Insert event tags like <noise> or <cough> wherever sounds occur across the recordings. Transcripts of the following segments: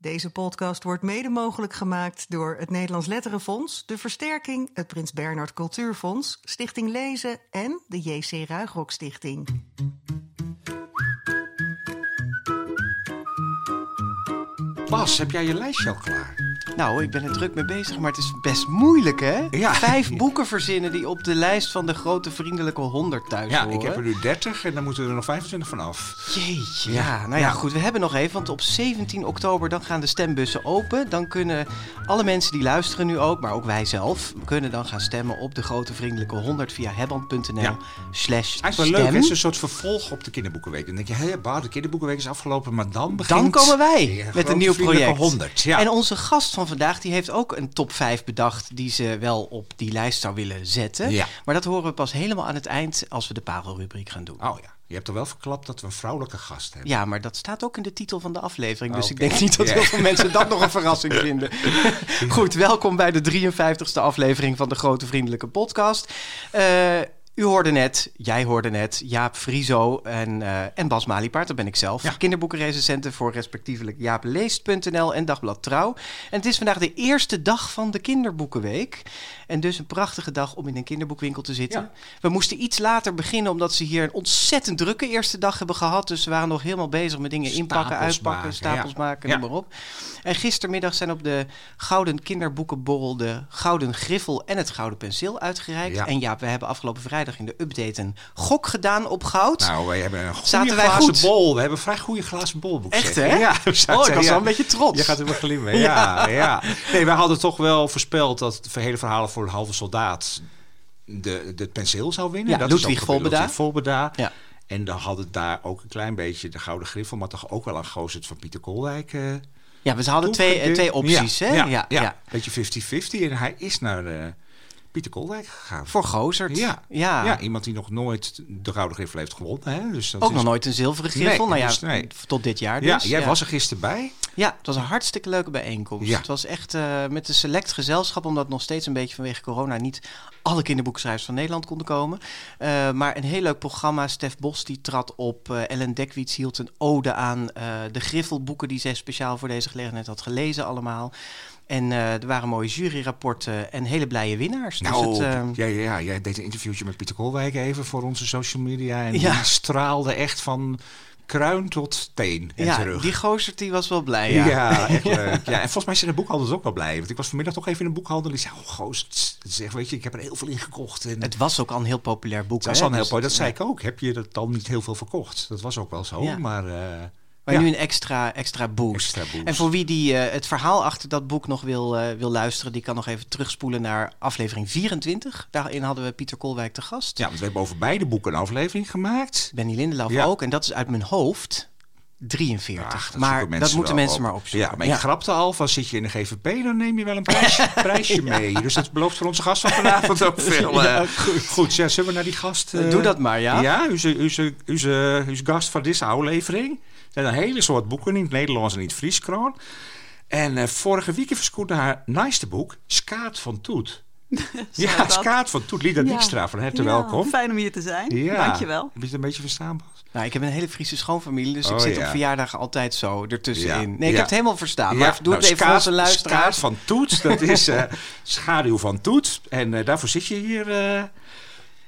Deze podcast wordt mede mogelijk gemaakt door het Nederlands Letterenfonds, de Versterking, het Prins Bernhard Cultuurfonds, Stichting Lezen en de JC Ruigrok Stichting. Bas, heb jij je lijstje al klaar? Nou, ik ben er druk mee bezig, maar het is best moeilijk, hè? Ja. Vijf <laughs> boeken verzinnen die op de lijst van de grote vriendelijke honderd thuis Ja, horen. ik heb er nu 30 en dan moeten er nog 25 van af. Jeetje. Ja, Ja, nou ja, ja. goed. We hebben nog even, want op 17 oktober dan gaan de stembussen open. Dan kunnen alle mensen die luisteren nu ook, maar ook wij zelf, kunnen dan gaan stemmen op de grote vriendelijke 100 via heband.nl Ja. slash Eigenlijk wel leuk? Het is een soort vervolg op de kinderboekenweek. Dan denk je, hé, bah, de kinderboekenweek is afgelopen, maar dan begint... Dan komen wij met een nieuw project. 100, ja. En onze gast van vandaag die heeft ook een top 5 bedacht die ze wel op die lijst zou willen zetten. Ja. Maar dat horen we pas helemaal aan het eind als we de parelrubriek gaan doen. Oh ja, je hebt er wel verklapt dat we een vrouwelijke gast hebben. Ja, maar dat staat ook in de titel van de aflevering. Dus Oké. ik denk niet dat heel veel mensen dat nog een verrassing <laughs> vinden. Goed, welkom bij de 53ste aflevering van de Grote Vriendelijke Podcast. Eh, u hoorde net, jij hoorde net, Jaap Frieso en, eh, en Bas Maliepaard, dat ben ik zelf. Ja. Kinderboekenrecensenten voor respectievelijk jaapleest.nl en Dagblad Trouw. En het is vandaag de eerste dag van de Kinderboekenweek. En dus een prachtige dag om in een kinderboekwinkel te zitten. Ja. We moesten iets later beginnen, omdat ze hier een ontzettend drukke eerste dag hebben gehad. Dus we waren nog helemaal bezig met dingen inpakken, uitpakken, maken, stapels ja. maken, noem maar op. En gistermiddag zijn op de Gouden Kinderboekenborrel de Gouden Griffel en het Gouden Penseel uitgereikt. En ja, we hebben afgelopen vrijdag in de update een gok gedaan op goud. Nou, wij hebben een goede Zaten glazen goed? bol. We hebben een vrij goede glazen bol. Echt, hè? Ja, we zaten- oh, ik was ja. wel een beetje trots. Je gaat er wel glimmen. <laughs> Ja, ja. Nee, wij hadden toch wel voorspeld dat het hele verhaal voor een halve soldaat de, de penseel zou winnen. Ja, dat Ludwig Volbeda. Volbeda. Ja. En dan had het daar ook een klein beetje de Gouden Griffel, maar toch ook wel een gozer van Pieter Koolwijk. eh, Ja, we hadden twee, eh, twee opties, ja, hè? Ja, ja, ja, beetje 50-50. En hij is naar eh, Pieter Koolwijk gegaan. Voor Gozert. ja. ja. Ja. iemand die nog nooit de Gouden Griffel heeft gewonnen. Hè? Dus dat Ook is... nog nooit een zilveren griffel. Nee, nou ja, dus nee. tot dit jaar Ja, dus. jij was er gisteren bij. Ja, het was een hartstikke leuke bijeenkomst. Ja. Het was echt eh, met een select gezelschap, omdat nog steeds een beetje vanwege corona niet alle kinderboekschrijvers van Nederland konden komen. Eh, maar een heel leuk programma. Stef Bos die trad op. eh, Ellen Dekwits hield een ode aan de griffelboeken die zij speciaal voor deze gelegenheid had gelezen allemaal. En eh, er waren mooie juryrapporten en hele blije winnaars. Nou, dus het, eh, ja, ja, ja, jij deed een interviewtje met Pieter Koolwijk even voor onze social media. En Ja. die straalde echt van kruin tot teen en ja, terug. die gozert die was wel blij. ja. Ja. echt <laughs> leuk. Ja, en volgens mij zijn de boekhandels ook wel blij. Want ik was vanmiddag toch even in een boekhandel. Die zei, oh is echt, weet je, ik heb er heel veel in gekocht. En Het was ook al een heel populair boek. hè? al een heel Dus. Dat zei ik ook. Heb je dat dan niet heel veel verkocht? Dat was ook wel zo. Ja. Maar, eh, Maar ja. nu een extra, extra boost. Extra boost. En voor wie die, eh, het verhaal achter dat boek nog wil, eh, wil luisteren, die kan nog even terugspoelen naar aflevering 24. Daarin hadden we Pieter Kolwijk te gast. Ja, want we hebben over beide boeken een aflevering gemaakt. Benny Lindelauw Ja. ook. En dat is uit mijn hoofd 43. Ach, dat maar dat moeten mensen op. maar opzoeken. Ja, maar ik grapte al van zit je in de GVP, dan neem je wel een prijsje, <laughs> prijsje mee. Dus dat belooft voor onze gast van vanavond ook veel. <laughs> Ja, eh, goed. ja, zullen we naar die gast... Doe dat maar, ja. Ja, onze, onze gast van deze aflevering. Er zijn een hele soort boeken in het Nederlands en in het Fries kroon. En eh, vorige week verschoende haar naaste boek, Skaat van Toet. <laughs> ja, dat? Skaat van Toet. Lieda Ja. Dijkstra, van harte Ja, welkom. Fijn om hier te zijn. Ja. Dankjewel. Heb je het een beetje verstaan, Bas? Nou, ik heb een hele Friese schoonfamilie, dus ik Oh, zit ja. op verjaardagen altijd zo ertussenin. Ja. Nee, ik Ja. heb het helemaal verstaan. Maar doe nou, het even voor onze luisteraars. skaat van Toet, dat is eh, <laughs> schaduw van Toet. En eh, daarvoor zit je hier, eh,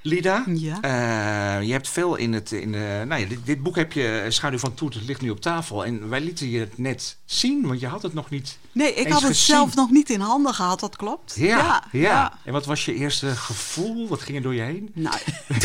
Lida. Ja. Eh, je hebt veel in het... In, eh, nou ja, dit, dit boek heb je, eh, Schaduw van Toet, het ligt nu op tafel. En wij lieten je het net zien, want je had het nog niet... Nee, ik had het gezien. zelf nog niet in handen gehad, dat klopt. Ja, ja, En wat was je eerste gevoel? Wat ging er door je heen? Nou, <laughs>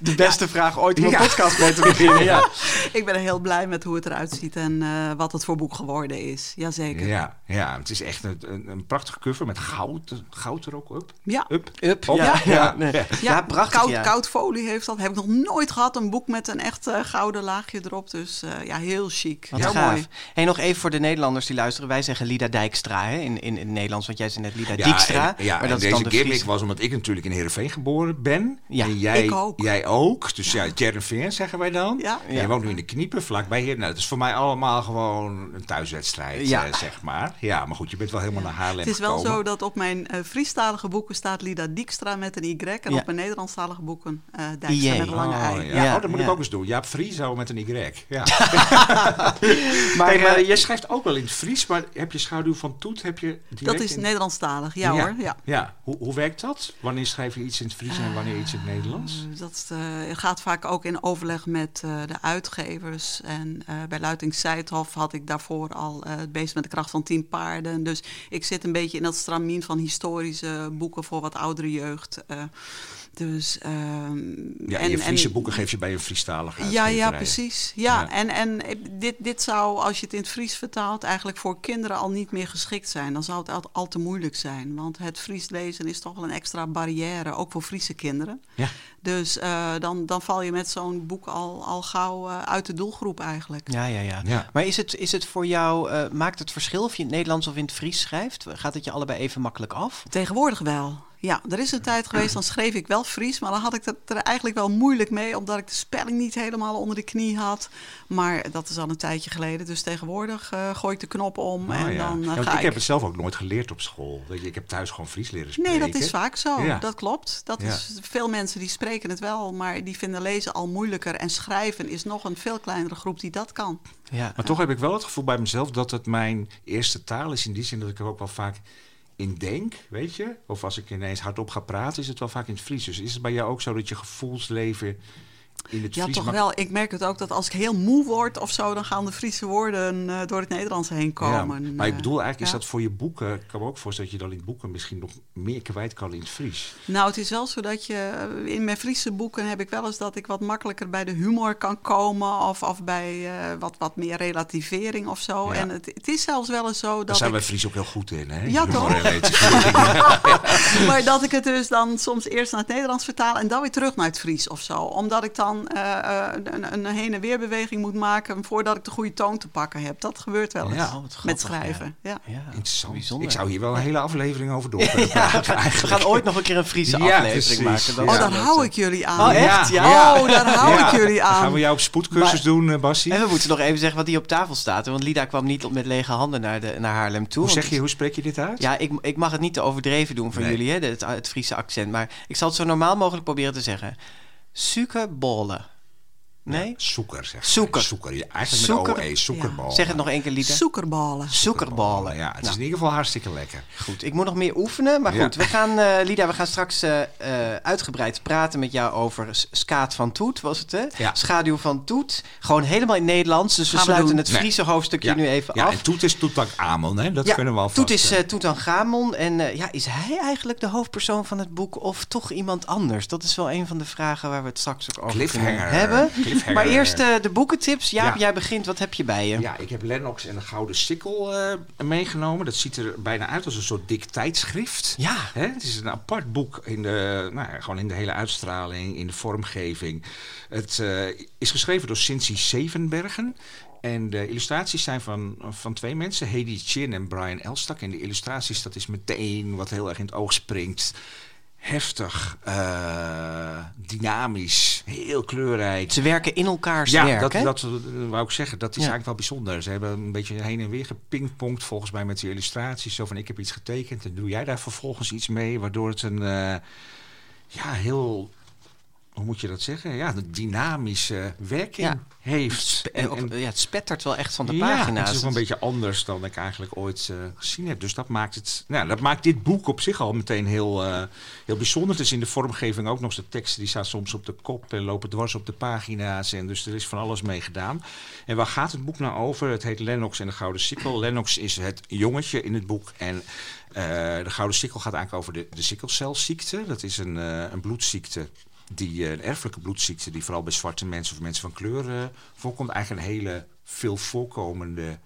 De beste vraag ooit om een Ja. podcast mee te beginnen. Ja. <laughs> ik ben heel blij met hoe het eruit ziet en eh, wat het voor boek geworden is. Jazeker. Ja, ja, het is echt een, een, een prachtige cover met goud, goud er ook op. Ja. Up. Up, Op. ja. Ja. Ja, nee. Ja. ja, prachtig. koud, ja. koud folie heeft dat. Heb ik nog nooit gehad. Een boek met een echt eh, gouden laagje erop. Dus eh, ja, heel chic. Wat heel gaaf. mooi. Hey, nog even voor de Nederlanders die luisteren. Wij zeggen Lida Dijkstra hè, in, in, in het Nederlands, want jij zei net Lida Ja, Dijkstra. en, ja, maar en dat is deze dan de gimmick was omdat ik natuurlijk in Heerenveen geboren ben. Ja, en jij ik ook. Jij ook. Dus ja, Heerenveen zeggen wij dan. Ja. En je woont nu in de Kniepen, vlakbij hier. Nou, dat is voor mij allemaal gewoon een thuiswedstrijd, Ja. eh, zeg maar. Ja, maar goed, je bent wel helemaal naar Haarlem Het is wel gekomen. zo dat op mijn eh Friestalige boeken staat Lida Dijkstra met een Y. En Ja. op mijn Nederlandstalige boeken uh, Dijkstra IJ. met een lange Oh, ei. ja. Oh, dat moet ik ook eens doen. Jaap Frieso met een Y. Ja. <laughs> <laughs> Maar, Hey, maar jij schrijft ook wel in het Fries, maar heb je schaduw van Toet? Heb je Dat is in- Nederlandstalig, ja, hoor. Ja. Ja, hoe, hoe werkt dat? Wanneer schrijf je iets in het Fries en wanneer iets in het Nederlands? Uh, dat uh, gaat vaak ook in overleg met uh, de uitgevers. En bij Luiting Seidhof had ik daarvoor al het beest met de kracht van tien paarden. Dus ik zit een beetje in dat stramien van historische boeken voor wat oudere jeugd. Dus, uh, ja, en je Friese boeken geef je bij een Friestalige Ja, ja, precies. Ja, ja. En, en dit, dit zou, als je het in het Fries vertaalt, eigenlijk voor kinderen al niet meer geschikt zijn. Dan zou het al, al te moeilijk zijn. Want het Fries lezen is toch wel een extra barrière, ook voor Friese kinderen. Ja. Dus uh, dan, dan val je met zo'n boek al, al gauw uh, uit de doelgroep eigenlijk. Ja, ja, ja. ja. Maar is het, is het voor jou, uh, maakt het verschil of je in het Nederlands of in het Fries schrijft? Gaat het je allebei even makkelijk af? Tegenwoordig wel. Ja, er is een tijd geweest, dan schreef ik wel Fries, maar dan had ik het er eigenlijk wel moeilijk mee, omdat ik de spelling niet helemaal onder de knie had. Maar dat is al een tijdje geleden, dus tegenwoordig uh, gooi ik de knop om oh, en ja. dan uh, ja, ga ik. ik. heb het zelf ook nooit geleerd op school. Ik heb thuis gewoon Fries leren spreken. Nee, dat is vaak zo. Ja. Dat klopt. Dat Ja. is, veel mensen die spreken het wel, maar die vinden lezen al moeilijker. En schrijven is nog een veel kleinere groep die dat kan. Ja. Maar toch heb ik wel het gevoel bij mezelf dat het mijn eerste taal is. In die zin dat ik er ook wel vaak in denk, weet je. Of als ik ineens hardop ga praten, is het wel vaak in het Fries. Dus is het bij jou ook zo dat je gevoelsleven in het Ja, Fries... toch wel. Ik merk het ook dat als ik heel moe word of zo, dan gaan de Friese woorden eh, door het Nederlands heen komen. Ja, maar ik Eh, bedoel eigenlijk, is dat voor je boeken... Ik kan me ook voorstellen dat je dan in boeken misschien nog meer kwijt kan in het Fries. Nou, het is wel zo dat je... eh, In mijn Friese boeken heb ik wel eens dat ik wat makkelijker bij de humor kan komen... of, of bij wat, wat meer relativering of zo. Ja. En het, het is zelfs wel eens zo Daar dat zijn ik... wij Fries ook heel goed in, hè? Ja, Humor toch? <laughs> maar dat ik het dus dan soms eerst naar het Nederlands vertaal... en dan weer terug naar het Fries of zo. Omdat ik dan eh, eh, een, een heen- en weerbeweging moet maken... voordat ik de goede toon te pakken heb. Dat gebeurt wel eens Ja, met schrijven. Ja. Ja, Interessant. bijzonder. Ik zou hier wel een hele aflevering over door kunnen praten, <laughs> we gaan ooit nog een keer een Friese Ja, aflevering precies. maken. Dat Ja. Oh, daar hou ik jullie aan. Oh, echt? Ja. Oh, daar hou ik jullie Dan aan. gaan we jou op spoedcursus Maar- doen, eh, Bassie. En we moeten nog even zeggen wat hier op tafel staat. Want Lida kwam niet met lege handen naar, de, naar Haarlem toe. Hoe, zeg je, hoe spreek je dit uit? Ja, ik, ik mag het niet te overdreven doen voor Nee. jullie, hè, het, het Friese accent. Maar ik zal het zo normaal mogelijk proberen te zeggen. Suikerbollen. Nee? Zoeker, zeg. Zoeker. Zoeker. Ja, eigenlijk Zoeker. met OE, zoekerbal. Zeg het nog één keer, Lida. Zoekerballen. Zoekerballen. Ja, het is Nou, in ieder geval hartstikke lekker. Goed, ik moet nog meer oefenen. Maar Ja. goed, we gaan, eh, Lida, we gaan straks eh, eh, uitgebreid praten met jou over Skaat van Toet, was het hè? Ja. Schaduw van Toet. Gewoon helemaal in Nederlands. Dus we Gaan sluiten doen. het Friese hoofdstukje Ja. nu even ja, af. en Toet is Toetankhamon, hè? Dat Ja, kunnen we alvast. Toet is uh, Toetanchamon. En eh, ja, is hij eigenlijk de hoofdpersoon van het boek of toch iemand anders? Dat is wel een van de vragen waar we het straks ook over hebben. Cliffhanger. Maar eerst eh, de boekentips. Jaap, Ja. jij begint. Wat heb je bij je? Ja, ik heb Lennox en de Gouden Sikkel eh, meegenomen. Dat ziet er bijna uit als een soort dik tijdschrift. Ja. Hè? Het is een apart boek in de, nou, ja, gewoon in de hele uitstraling, in de vormgeving. Het eh, is geschreven door Cincy Zevenbergen. En de illustraties zijn van, van twee mensen, Hedy Chin en Brian Elstak. En de illustraties, dat is meteen wat heel erg in het oog springt. Heftig, eh, dynamisch, heel kleurrijk. Ze werken in elkaars Ja, werk, dat, hè? dat eh, wou ik zeggen. Dat is Ja. eigenlijk wel bijzonder. Ze hebben een beetje heen en weer gepingpongd volgens mij met die illustraties. Zo van ik heb iets getekend en doe jij daar vervolgens iets mee. Waardoor het een eh, ja, heel, hoe moet je dat zeggen? Ja, een dynamische werking Ja. heeft. Of- ja, het spettert wel echt van de ja, pagina's. het is wel een beetje anders dan ik eigenlijk ooit eh, gezien heb. Dus dat maakt, het, nou, dat maakt dit boek op zich al meteen heel, eh, heel bijzonder. Het is in de vormgeving ook nog de teksten die staan soms op de kop en lopen dwars op de pagina's. En dus er is van alles mee gedaan. En waar gaat het boek nou over? Het heet Lennox en de Gouden Sikkel. Lennox is het jongetje in het boek. En eh, de Gouden Sikkel gaat eigenlijk over de, de sikkelcelziekte. Dat is een, een bloedziekte. Die, eh, een erfelijke bloedziekte die vooral bij zwarte mensen of mensen van kleur eh, voorkomt. Eigenlijk een hele veel voorkomende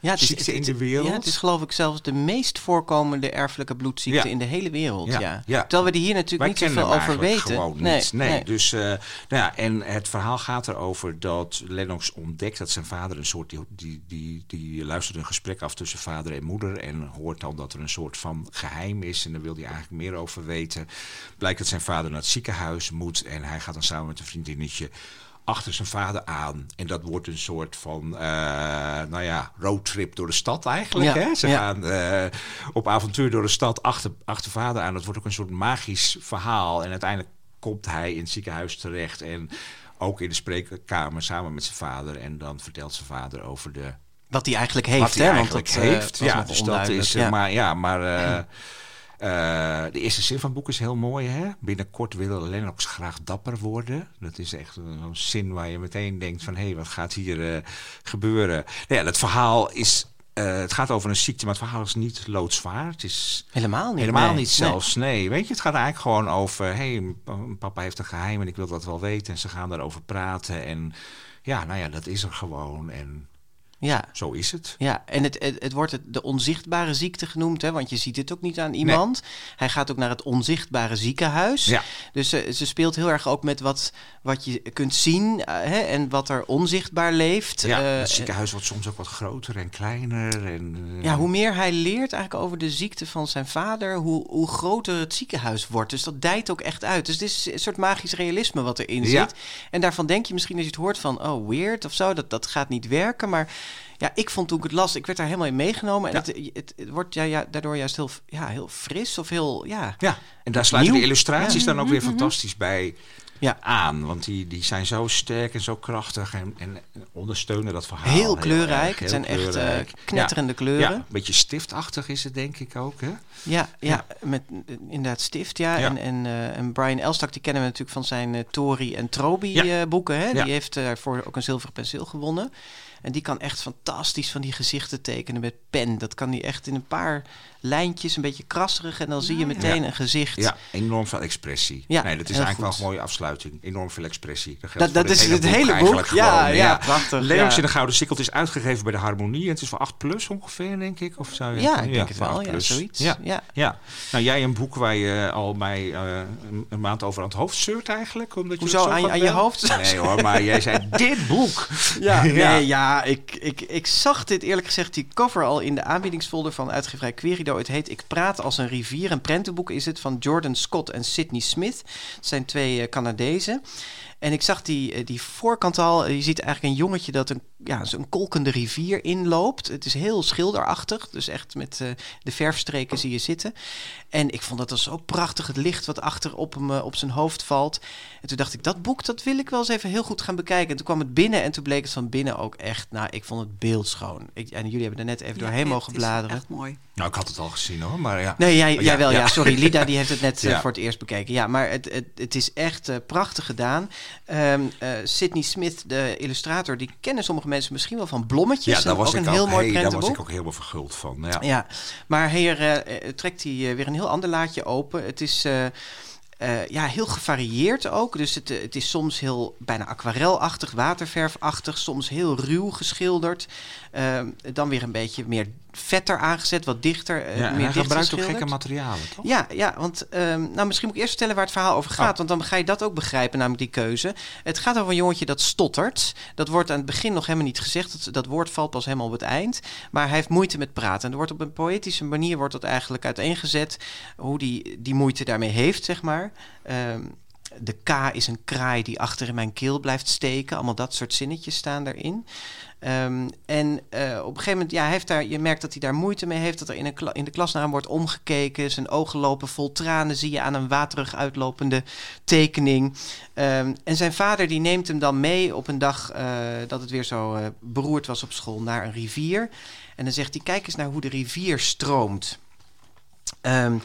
ja, het is, ziekte het- in de wereld. Ja, het is geloof ik zelfs de meest voorkomende erfelijke bloedziekte Ja. in de hele wereld. Ja, Ja. Terwijl we er hier natuurlijk Wij niet zoveel over weten. gewoon niet. Nee, dus eh, nou ja, en het verhaal gaat erover dat Lennox ontdekt dat zijn vader een soort die die die, die luistert een gesprek af tussen vader en moeder en hoort dan dat er een soort van geheim is en daar wil hij eigenlijk meer over weten. Blijkt dat zijn vader naar het ziekenhuis moet en hij gaat dan samen met een vriendinnetje achter zijn vader aan. En dat wordt een soort van, eh, nou ja, roadtrip door de stad eigenlijk. Ja, Hè? Ze ja. gaan eh, op avontuur door de stad achter, achter vader aan. Dat wordt ook een soort magisch verhaal. En uiteindelijk komt hij in het ziekenhuis terecht en ook in de spreekkamer samen met zijn vader. En dan vertelt zijn vader over de Wat hij eigenlijk heeft, wat hij hè? eigenlijk Want dat, eh, heeft. ja, dus dat is. ja. Maar ja, maar. Eh, de eerste zin van het boek is heel mooi. Hè? Binnenkort wil Lennox graag dapper worden. Dat is echt een, zin waar je meteen denkt van... hé, hey, wat gaat hier eh, gebeuren? Nou ja, het verhaal is... eh, het gaat over een ziekte, maar het verhaal is niet loodzwaar. Het is Helemaal niet. helemaal nee. niet zelfs. Nee. weet je, het gaat eigenlijk gewoon over... hé, hey, papa heeft een geheim en ik wil dat wel weten. En ze gaan daarover praten. En ja, nou ja, dat is er gewoon. En. Ja, zo is het. Ja, en het, het, het wordt het, de onzichtbare ziekte genoemd, hè, want je ziet het ook niet aan iemand. Hij gaat ook naar het onzichtbare ziekenhuis. Ja. Dus eh, ze speelt heel erg ook met wat, wat je kunt zien eh, hè, en wat er onzichtbaar leeft. Ja, Eh, het ziekenhuis wordt soms ook wat groter en kleiner. En, eh, ja, hoe meer hij leert eigenlijk over de ziekte van zijn vader, hoe, hoe groter het ziekenhuis wordt. Dus dat dijt ook echt uit. Dus het is een soort magisch realisme wat erin Ja. zit. En daarvan denk je misschien als je het hoort van, oh weird of zo, dat, dat gaat niet werken. Maar ja, ik vond toen ik het las, ik werd daar helemaal in meegenomen. En Ja. het, het, het wordt ja, ja, daardoor juist heel, ja, heel fris of heel, ja... Ja, en daar sluiten de illustraties Ja. dan ook weer fantastisch bij Ja. aan. Want die, die zijn zo sterk en zo krachtig en, en ondersteunen dat verhaal. Heel kleurrijk. erg, het zijn echt eh, knetterende Ja, kleuren. Ja, een beetje stiftachtig is het denk ik ook. Hè? Ja, ja, met eh, inderdaad stift, ja. En, en, eh, en Brian Elstak, die kennen we natuurlijk van zijn eh, Tori en Trobi boeken. Hè? Die heeft daarvoor ook een zilveren penseel gewonnen. En die kan echt fantastisch van die gezichten tekenen met pen. Dat kan hij echt in een paar lijntjes, een beetje krasserig. En dan zie je meteen Ja. een gezicht. Ja, enorm veel expressie. Ja, nee, dat is eigenlijk wel een mooie afsluiting. Enorm veel expressie. Dat, is het hele boek. Ja, gewoon, ja, prachtig. Leeuws ja. in de Gouden Sikkel is uitgegeven bij de Harmonie. En het is voor 8 plus ongeveer, denk ik. Of zou je Ja, ik denk het wel. 8 Ja, zoiets. Ja. Ja. Nou jij een boek waar je al mij eh, een, een maand over aan het hoofd zeurt eigenlijk. Omdat je Hoezo, het zo aan je- aan je hoofd? Nee hoor, maar jij zei <laughs> dit boek. Ja, <laughs> Ja. nee, ja ik, ik, ik zag dit eerlijk gezegd, die cover al in de aanbiedingsfolder van uitgeverij Querido. Het heet Ik praat als een rivier. Een prentenboek is het van Jordan Scott en Sydney Smith. Het zijn twee eh, Canadezen. En ik zag die, eh, die voorkant al. Je ziet eigenlijk een jongetje dat een, ja, zo'n kolkende rivier inloopt. Het is heel schilderachtig. Dus echt met eh, de verfstreken zie je zitten. En ik vond dat zo prachtig. Het licht wat achter op hem eh, op zijn hoofd valt. En toen dacht ik, dat boek dat wil ik wel eens even heel goed gaan bekijken. En toen kwam het binnen en toen bleek het van binnen ook echt... Nou, ik vond het beeldschoon. Ik, en jullie hebben er net even Ja, doorheen het mogen is bladeren. Echt mooi. Nou, ik had het al gezien hoor, maar ja. Nee, jij, Oh, jij wel, ja. ja. Sorry, Lida die heeft het net <laughs> eh, Ja. voor het eerst bekeken. Ja, maar het, het, het is echt prachtig gedaan. Ehm eh, Sydney Smith, de illustrator, die kennen sommige mensen misschien wel van Blommetjes. Ja, daar was, ook ik een heel ook, mooi hey, daar was ik ook helemaal verguld van. Ja. Ja, maar hier eh, eh, trekt hij eh, weer een heel ander laadje open. Het is ja, heel gevarieerd ook. Dus het, het is soms heel bijna aquarelachtig, waterverfachtig. Soms heel ruw geschilderd. Ehm, dan weer een beetje meer vetter aangezet, wat dichter. eh, Ja, meer hij gebruikt ook gekke materialen, toch? Ja, ja want ehm, nou, misschien moet ik eerst vertellen waar het verhaal over gaat. Oh. Want dan ga je dat ook begrijpen, namelijk die keuze. Het gaat over een jongetje dat stottert. Dat wordt aan het begin nog helemaal niet gezegd. Dat, dat woord valt pas helemaal op het eind. Maar hij heeft moeite met praten. En er wordt op een poëtische manier wordt dat eigenlijk uiteengezet. Hoe die, die moeite daarmee heeft, zeg maar. Ehm, de K is een kraai die achter in mijn keel blijft steken. Allemaal dat soort zinnetjes staan daarin. Ehm, en eh, op een gegeven moment, ja, heeft daar, je merkt dat hij daar moeite mee heeft. Dat er in, een in de klas naar hem wordt omgekeken. Zijn ogen lopen vol tranen, zie je aan een waterig uitlopende tekening. Ehm, en zijn vader die neemt hem dan mee op een dag eh, dat het weer zo eh, beroerd was op school naar een rivier. En dan zegt hij: Kijk eens naar hoe de rivier stroomt. Ehm,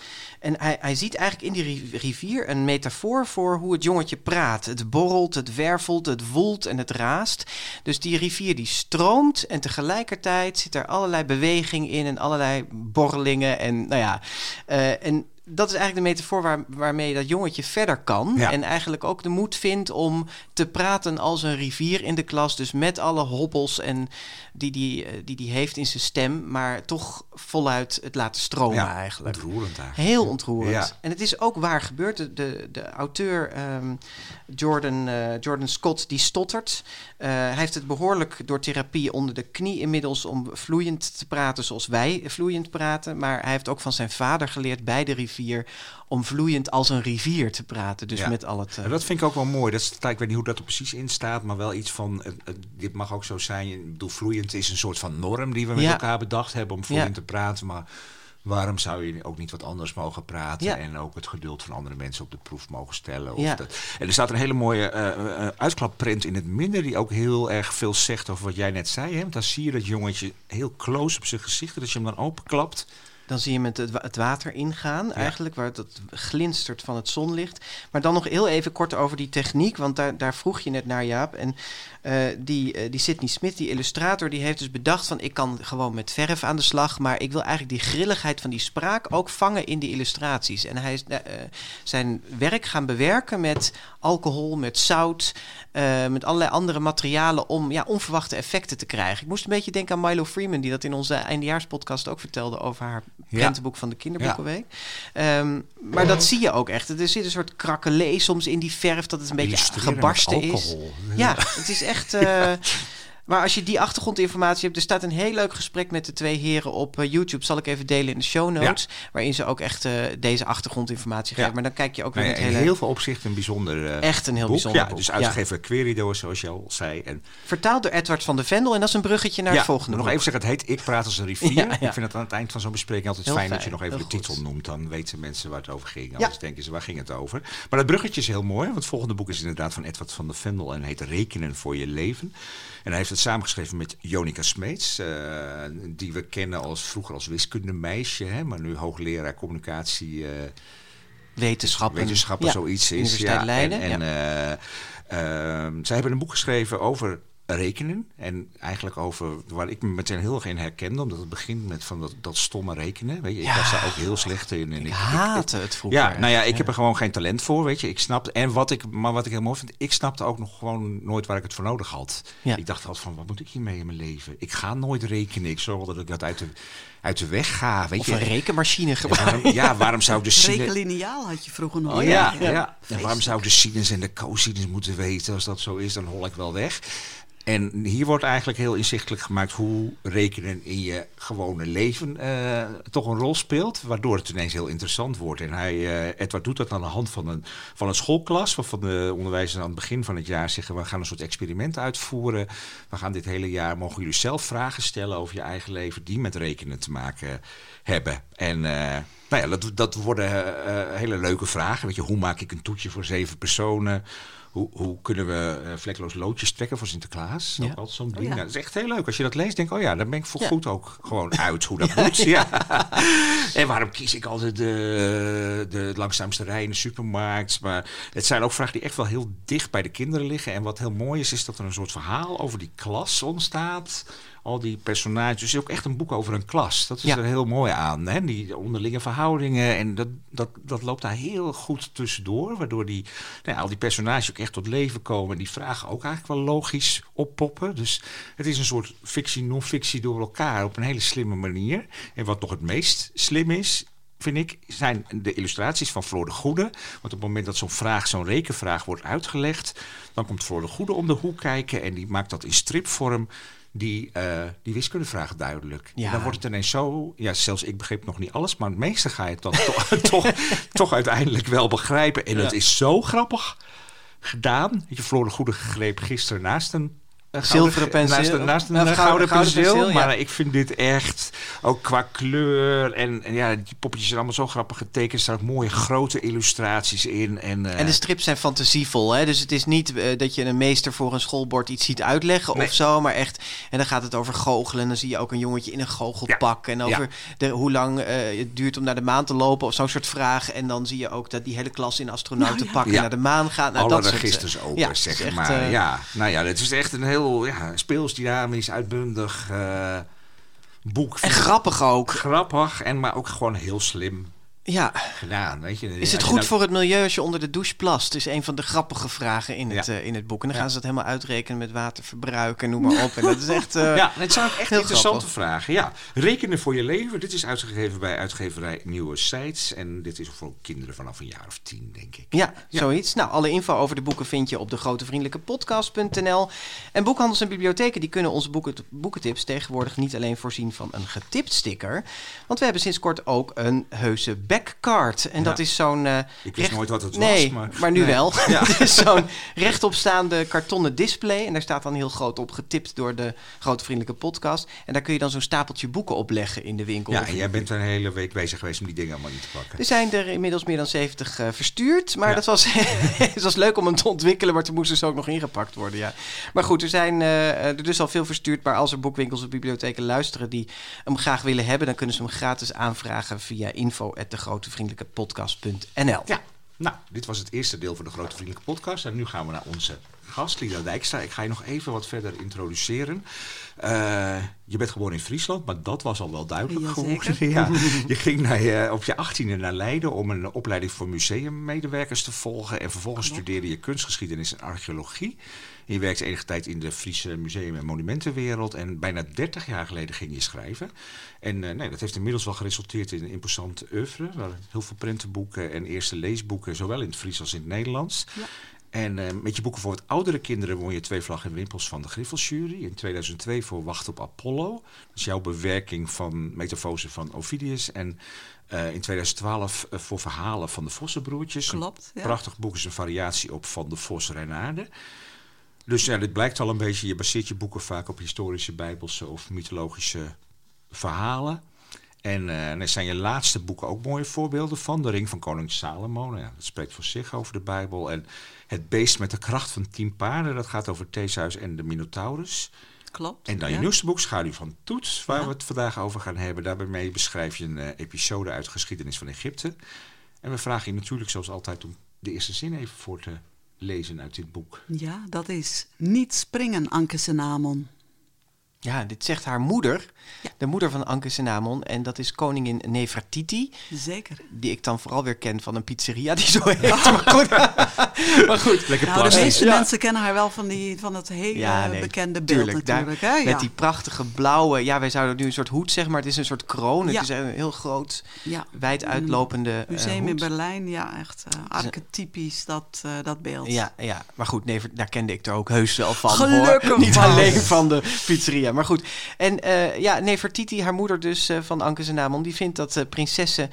en hij, hij ziet eigenlijk in die ri- rivier een metafoor voor hoe het jongetje praat. Het borrelt, het wervelt, het woelt en het raast. Dus die rivier die stroomt en tegelijkertijd zit er allerlei beweging in en allerlei borrelingen. En nou ja, eh, en dat is eigenlijk de metafoor waar, waarmee dat jongetje verder kan. Ja. En eigenlijk ook de moed vindt om te praten als een rivier in de klas. Dus met alle hobbels en die die, eh, die die heeft in zijn stem, maar toch voluit het laten stromen Ja, eigenlijk. Ontroerend eigenlijk. Heel ontroerend. Ja. En het is ook waar gebeurd. De, de, de auteur ehm, Jordan, eh, Jordan Scott, die stottert. Eh, hij heeft het behoorlijk door therapie onder de knie inmiddels om vloeiend te praten zoals wij vloeiend praten. Maar hij heeft ook van zijn vader geleerd bij de rivier om vloeiend als een rivier te praten. Dus Ja. met al het... En dat vind ik ook wel mooi. Dat staat, ik weet niet hoe dat er precies in staat, maar wel iets van, dit mag ook zo zijn. Ik bedoel, vloeiend is een soort van norm die we met Ja. elkaar bedacht hebben om vloeiend Ja. te praten. Maar waarom zou je ook niet wat anders mogen praten? Ja. En ook het geduld van andere mensen op de proef mogen stellen. Of Ja. dat. En er staat een hele mooie eh, eh, uitklapprint in het midden die ook heel erg veel zegt over wat jij net zei. Hè? Want dan zie je dat jongetje heel close op zijn gezicht. Als je hem dan openklapt, Dan zie je met het, het water ingaan, eigenlijk, waar het, het glinstert van het zonlicht. Maar dan nog heel even kort over die techniek, want daar, daar vroeg je net naar, Jaap. En eh, die, eh, die Sidney Smith, die illustrator, die heeft dus bedacht van... ik kan gewoon met verf aan de slag, maar ik wil eigenlijk die grilligheid van die spraak ook vangen in die illustraties. En hij is eh, zijn werk gaan bewerken met alcohol, met zout, eh, met allerlei andere materialen om ja, onverwachte effecten te krijgen. Ik moest een beetje denken aan Milo Freeman, die dat in onze eindejaarspodcast ook vertelde over haar Ja. prentenboek van de Kinderboekenweek. Ehm, maar dat zie je ook echt. Er zit een soort krakelee soms in die verf dat het een beetje gebarsten is. Ja, het is echt. eh, <laughs> Maar als je die achtergrondinformatie hebt, er staat een heel leuk gesprek met de twee heren op eh, YouTube. Zal ik even delen in de show notes. Waarin ze ook echt eh, deze achtergrondinformatie Ja. geven. Maar dan kijk je ook weer nou met in hele. heel veel opzichten een bijzonder eh, Echt een heel boek. bijzonder ja, boek. Dus uitgegeven Querido, zoals je al zei. En Vertaald door Edward van de Vendel. En dat is een bruggetje naar het volgende. nog boek. even zeggen, het heet Ik praat als een rivier. <laughs> Ik vind het aan het eind van zo'n bespreking altijd fijn, dat je nog even heel de goed. titel noemt. Dan weten mensen waar het over ging. Anders denken ze, waar ging het over? Maar dat bruggetje is heel mooi, want het volgende boek is inderdaad van Edward van de Vendel en heet Rekenen voor je leven. En hij heeft het samengeschreven met Jonica Smeets, eh, die we kennen als vroeger als wiskundemeisje, hè, maar nu hoogleraar communicatie. eh, Wetenschappen. wetenschappen Ja, zoiets is. Universiteit Ja, Leiden. En, en ja. eh, ehm, zij hebben een boek geschreven over rekenen. En eigenlijk over waar ik me meteen heel erg in herkende. Omdat het begint met van dat, dat stomme rekenen. Weet je, ik Ja. was daar ook heel slecht in. En Ik ik, haatte het vroeger. ja, nou ja, ik heb er gewoon geen talent voor, weet je. Ik snapte, en wat ik, maar wat ik heel mooi vind, ik snapte ook nog gewoon nooit waar ik het voor nodig had. Ja. Ik dacht altijd van, wat moet ik hiermee in mijn leven? Ik ga nooit rekenen. Ik zorg dat ik dat uit de, uit de weg ga, weet Of je. een rekenmachine Ja, gebruiken. waarom, ja, waarom zou ik de <laughs> sinus... Rekenlineaal had je vroeger nog. Oh ja, ja. ja. En waarom zou ik de sinus en de cosinus moeten weten? Als dat zo is, dan hol ik wel weg. En hier wordt eigenlijk heel inzichtelijk gemaakt hoe rekenen in je gewone leven eh, toch een rol speelt. Waardoor het ineens heel interessant wordt. En hij, eh, Edward doet dat aan de hand van een, van een schoolklas. Waarvan de onderwijzers aan het begin van het jaar zeggen: We gaan een soort experiment uitvoeren. We gaan dit hele jaar, mogen jullie zelf vragen stellen over je eigen leven. die met rekenen te maken hebben. En. eh, nou ja, dat, dat worden hele leuke vragen. Weet je, hoe maak ik een toetje voor zeven personen? Hoe, hoe kunnen we eh, vlekloos loodjes trekken voor Sinterklaas? Ja. Ook altijd zo'n ding. ja. Nou, dat is echt heel leuk. Als je dat leest, denk ik, oh ja, dan ben ik voor Ja. goed ook gewoon <laughs> uit hoe dat moet. Ja. <laughs> en waarom kies ik altijd de, de langzaamste rij in de supermarkt? Maar het zijn ook vragen die echt wel heel dicht bij de kinderen liggen. En wat heel mooi is, is dat er een soort verhaal over die klas ontstaat. Al die personages. Dus is ook echt een boek over een klas. Dat is Ja. er heel mooi aan. Hè? Die onderlinge verhoudingen. En dat, dat, dat loopt daar heel goed tussendoor. Waardoor die, nou ja, al die personages ook echt tot leven komen. En die vragen ook eigenlijk wel logisch oppoppen. Dus het is een soort fictie, non-fictie door elkaar. Op een hele slimme manier. En wat nog het meest slim is, vind ik, zijn de illustraties van Floor de Goede. Want op het moment dat zo'n vraag, zo'n rekenvraag wordt uitgelegd, dan komt Floor de Goede om de hoek kijken en die maakt dat in stripvorm. Die, eh, die wiskundevraag duidelijk. Ja. En dan wordt het ineens zo. Ja, zelfs ik begreep nog niet alles, maar het meeste ga je dan <laughs> toch, toch, toch uiteindelijk wel begrijpen. En het is zo grappig gedaan. Je, Floor de Goede greep gisteren naast een. Zilveren penseel. Naast een, naast een Of eh, gouden- gouden, penseel. ja. Maar ik vind dit echt, ook qua kleur en, en ja, die poppetjes zijn allemaal zo grappig getekend. Er staan ook mooie grote illustraties in. En, eh, En de strips zijn fantasievol, hè? dus het is niet eh, dat je een meester voor een schoolbord iets ziet uitleggen Nee. of zo, maar echt. En dan gaat het over goochelen. En dan zie je ook een jongetje in een goochelpak. En over de, hoe lang het duurt om naar de maan te lopen of zo'n soort vragen. En dan zie je ook dat die hele klas in astronautenpakken Ja. naar de maan gaat. Nou, alle dat soort, registers open, ja, het is zeg maar. ja, nou ja, het is echt een heel ja, speels, dynamisch, uitbundig eh, boek. En grappig ook. Grappig, en maar ook gewoon heel slim Ja. gedaan. Weet je. Is het goed nou- voor het milieu als je onder de douche plast? Is een van de grappige vragen in het, Ja. eh, in het boek. En dan Ja. gaan ze het helemaal uitrekenen met waterverbruik en noem maar op. En dat is echt. <laughs> eh, Ja, het zijn ook echt interessante grappig. vragen. Ja, rekenen voor je leven. Dit is uitgegeven bij uitgeverij Nieuwe Sites. En dit is voor kinderen vanaf een jaar of tien, denk ik. Ja, Ja. zoiets. Nou, alle info over de boeken vind je op de grotevriendelijkepodcast.nl. En boekhandels en bibliotheken die kunnen onze boeken, boekentips tegenwoordig niet alleen voorzien van een getipt sticker. Want we hebben sinds kort ook een heuse backcard. En dat is zo'n... eh, Ik wist nooit wat het nee, was, maar- nu Nee. wel. Ja. <laughs> het is zo'n rechtopstaande kartonnen display. En daar staat dan heel groot op getipt door de Grote Vriendelijke Podcast. En daar kun je dan zo'n stapeltje boeken opleggen in de winkel. Ja, en jij bent een hele week bezig geweest om die dingen allemaal niet te pakken. er zijn er inmiddels meer dan 70 eh, verstuurd. Maar Ja. dat was, <laughs> het was leuk om hem te ontwikkelen. Maar toen moesten ze ook nog ingepakt worden. Ja. Maar goed, er zijn eh, er dus al veel verstuurd. Maar als er boekwinkels of bibliotheken luisteren die hem graag willen hebben, dan kunnen ze hem gratis aanvragen via info@degrotevriendelijkepodcast.nl. Ja, nou, dit was het eerste deel van de Grote Vriendelijke Podcast. En nu gaan we naar onze gast, Lida Dijkstra. Ik ga je nog even wat verder introduceren. Eh, je bent geboren in Friesland, maar dat was al wel duidelijk geworden. <laughs> Ja, je ging naar, je- op je achttiende naar Leiden om een opleiding voor museummedewerkers te volgen. En vervolgens studeerde je kunstgeschiedenis en archeologie. Je werkte enige tijd in de Friese museum- en monumentenwereld. En bijna 30 jaar geleden ging je schrijven. En eh, nee, dat heeft inmiddels wel geresulteerd in een imposant oeuvre. Waar heel veel prentenboeken en eerste leesboeken, zowel in het Fries als in het Nederlands. Ja. En eh, met je boeken voor wat oudere kinderen won je twee vlaggen en wimpels van de Griffelsjury. In 2002 voor Wacht op Apollo. Dat is jouw bewerking van Metamfose van Ovidius. En eh, in 2012 eh, voor Verhalen van de Vossenbroertjes. Klopt, ja. Prachtig boek is een variatie op Van de Vos Renaarde. Dus ja, dit blijkt al een beetje. Je baseert je boeken vaak op historische, bijbelse of mythologische verhalen. En daar zijn je laatste boeken ook mooie voorbeelden van. De Ring van Koning Salomo, nou ja, dat spreekt voor zich over de Bijbel. En Het Beest met de kracht van tien paarden, dat gaat over Theseus en de Minotaurus. Klopt. En dan je nieuwste boek, Schaduw van Toets, waar Ja. we het vandaag over gaan hebben. Daarbij beschrijf je een eh, episode uit de geschiedenis van Egypte. En we vragen je natuurlijk zoals altijd om de eerste zin even voor te lezen uit dit boek. Ja, dat is niet springen, Anke Senamon. Ja, dit zegt haar moeder, Ja. de moeder van Anke Senamon. En dat is koningin Nefertiti, Zeker. die ik dan vooral weer ken van een pizzeria die zo heet. <laughs> Maar goed, maar goed. Lekker Nou, de meeste Ja. mensen kennen haar wel van, die, van het hele Ja, nee, bekende beeld tuurlijk, daar- natuurlijk. hè? Met die prachtige blauwe, ja, wij zouden nu een soort hoed zeggen, maar het is een soort kroon. Ja. Het is een heel groot, ja. wijd uitlopende eh, Museum in hoed. Berlijn, ja, echt eh, archetypisch dat, eh, dat beeld. Ja, ja, maar goed, nee, daar kende ik er ook heus wel van. Gelukkig hoor. Niet alleen van de pizzeria, maar goed. En eh, ja, Nefertiti, haar moeder dus eh, van Anke Senamon, die vindt dat eh, prinsessen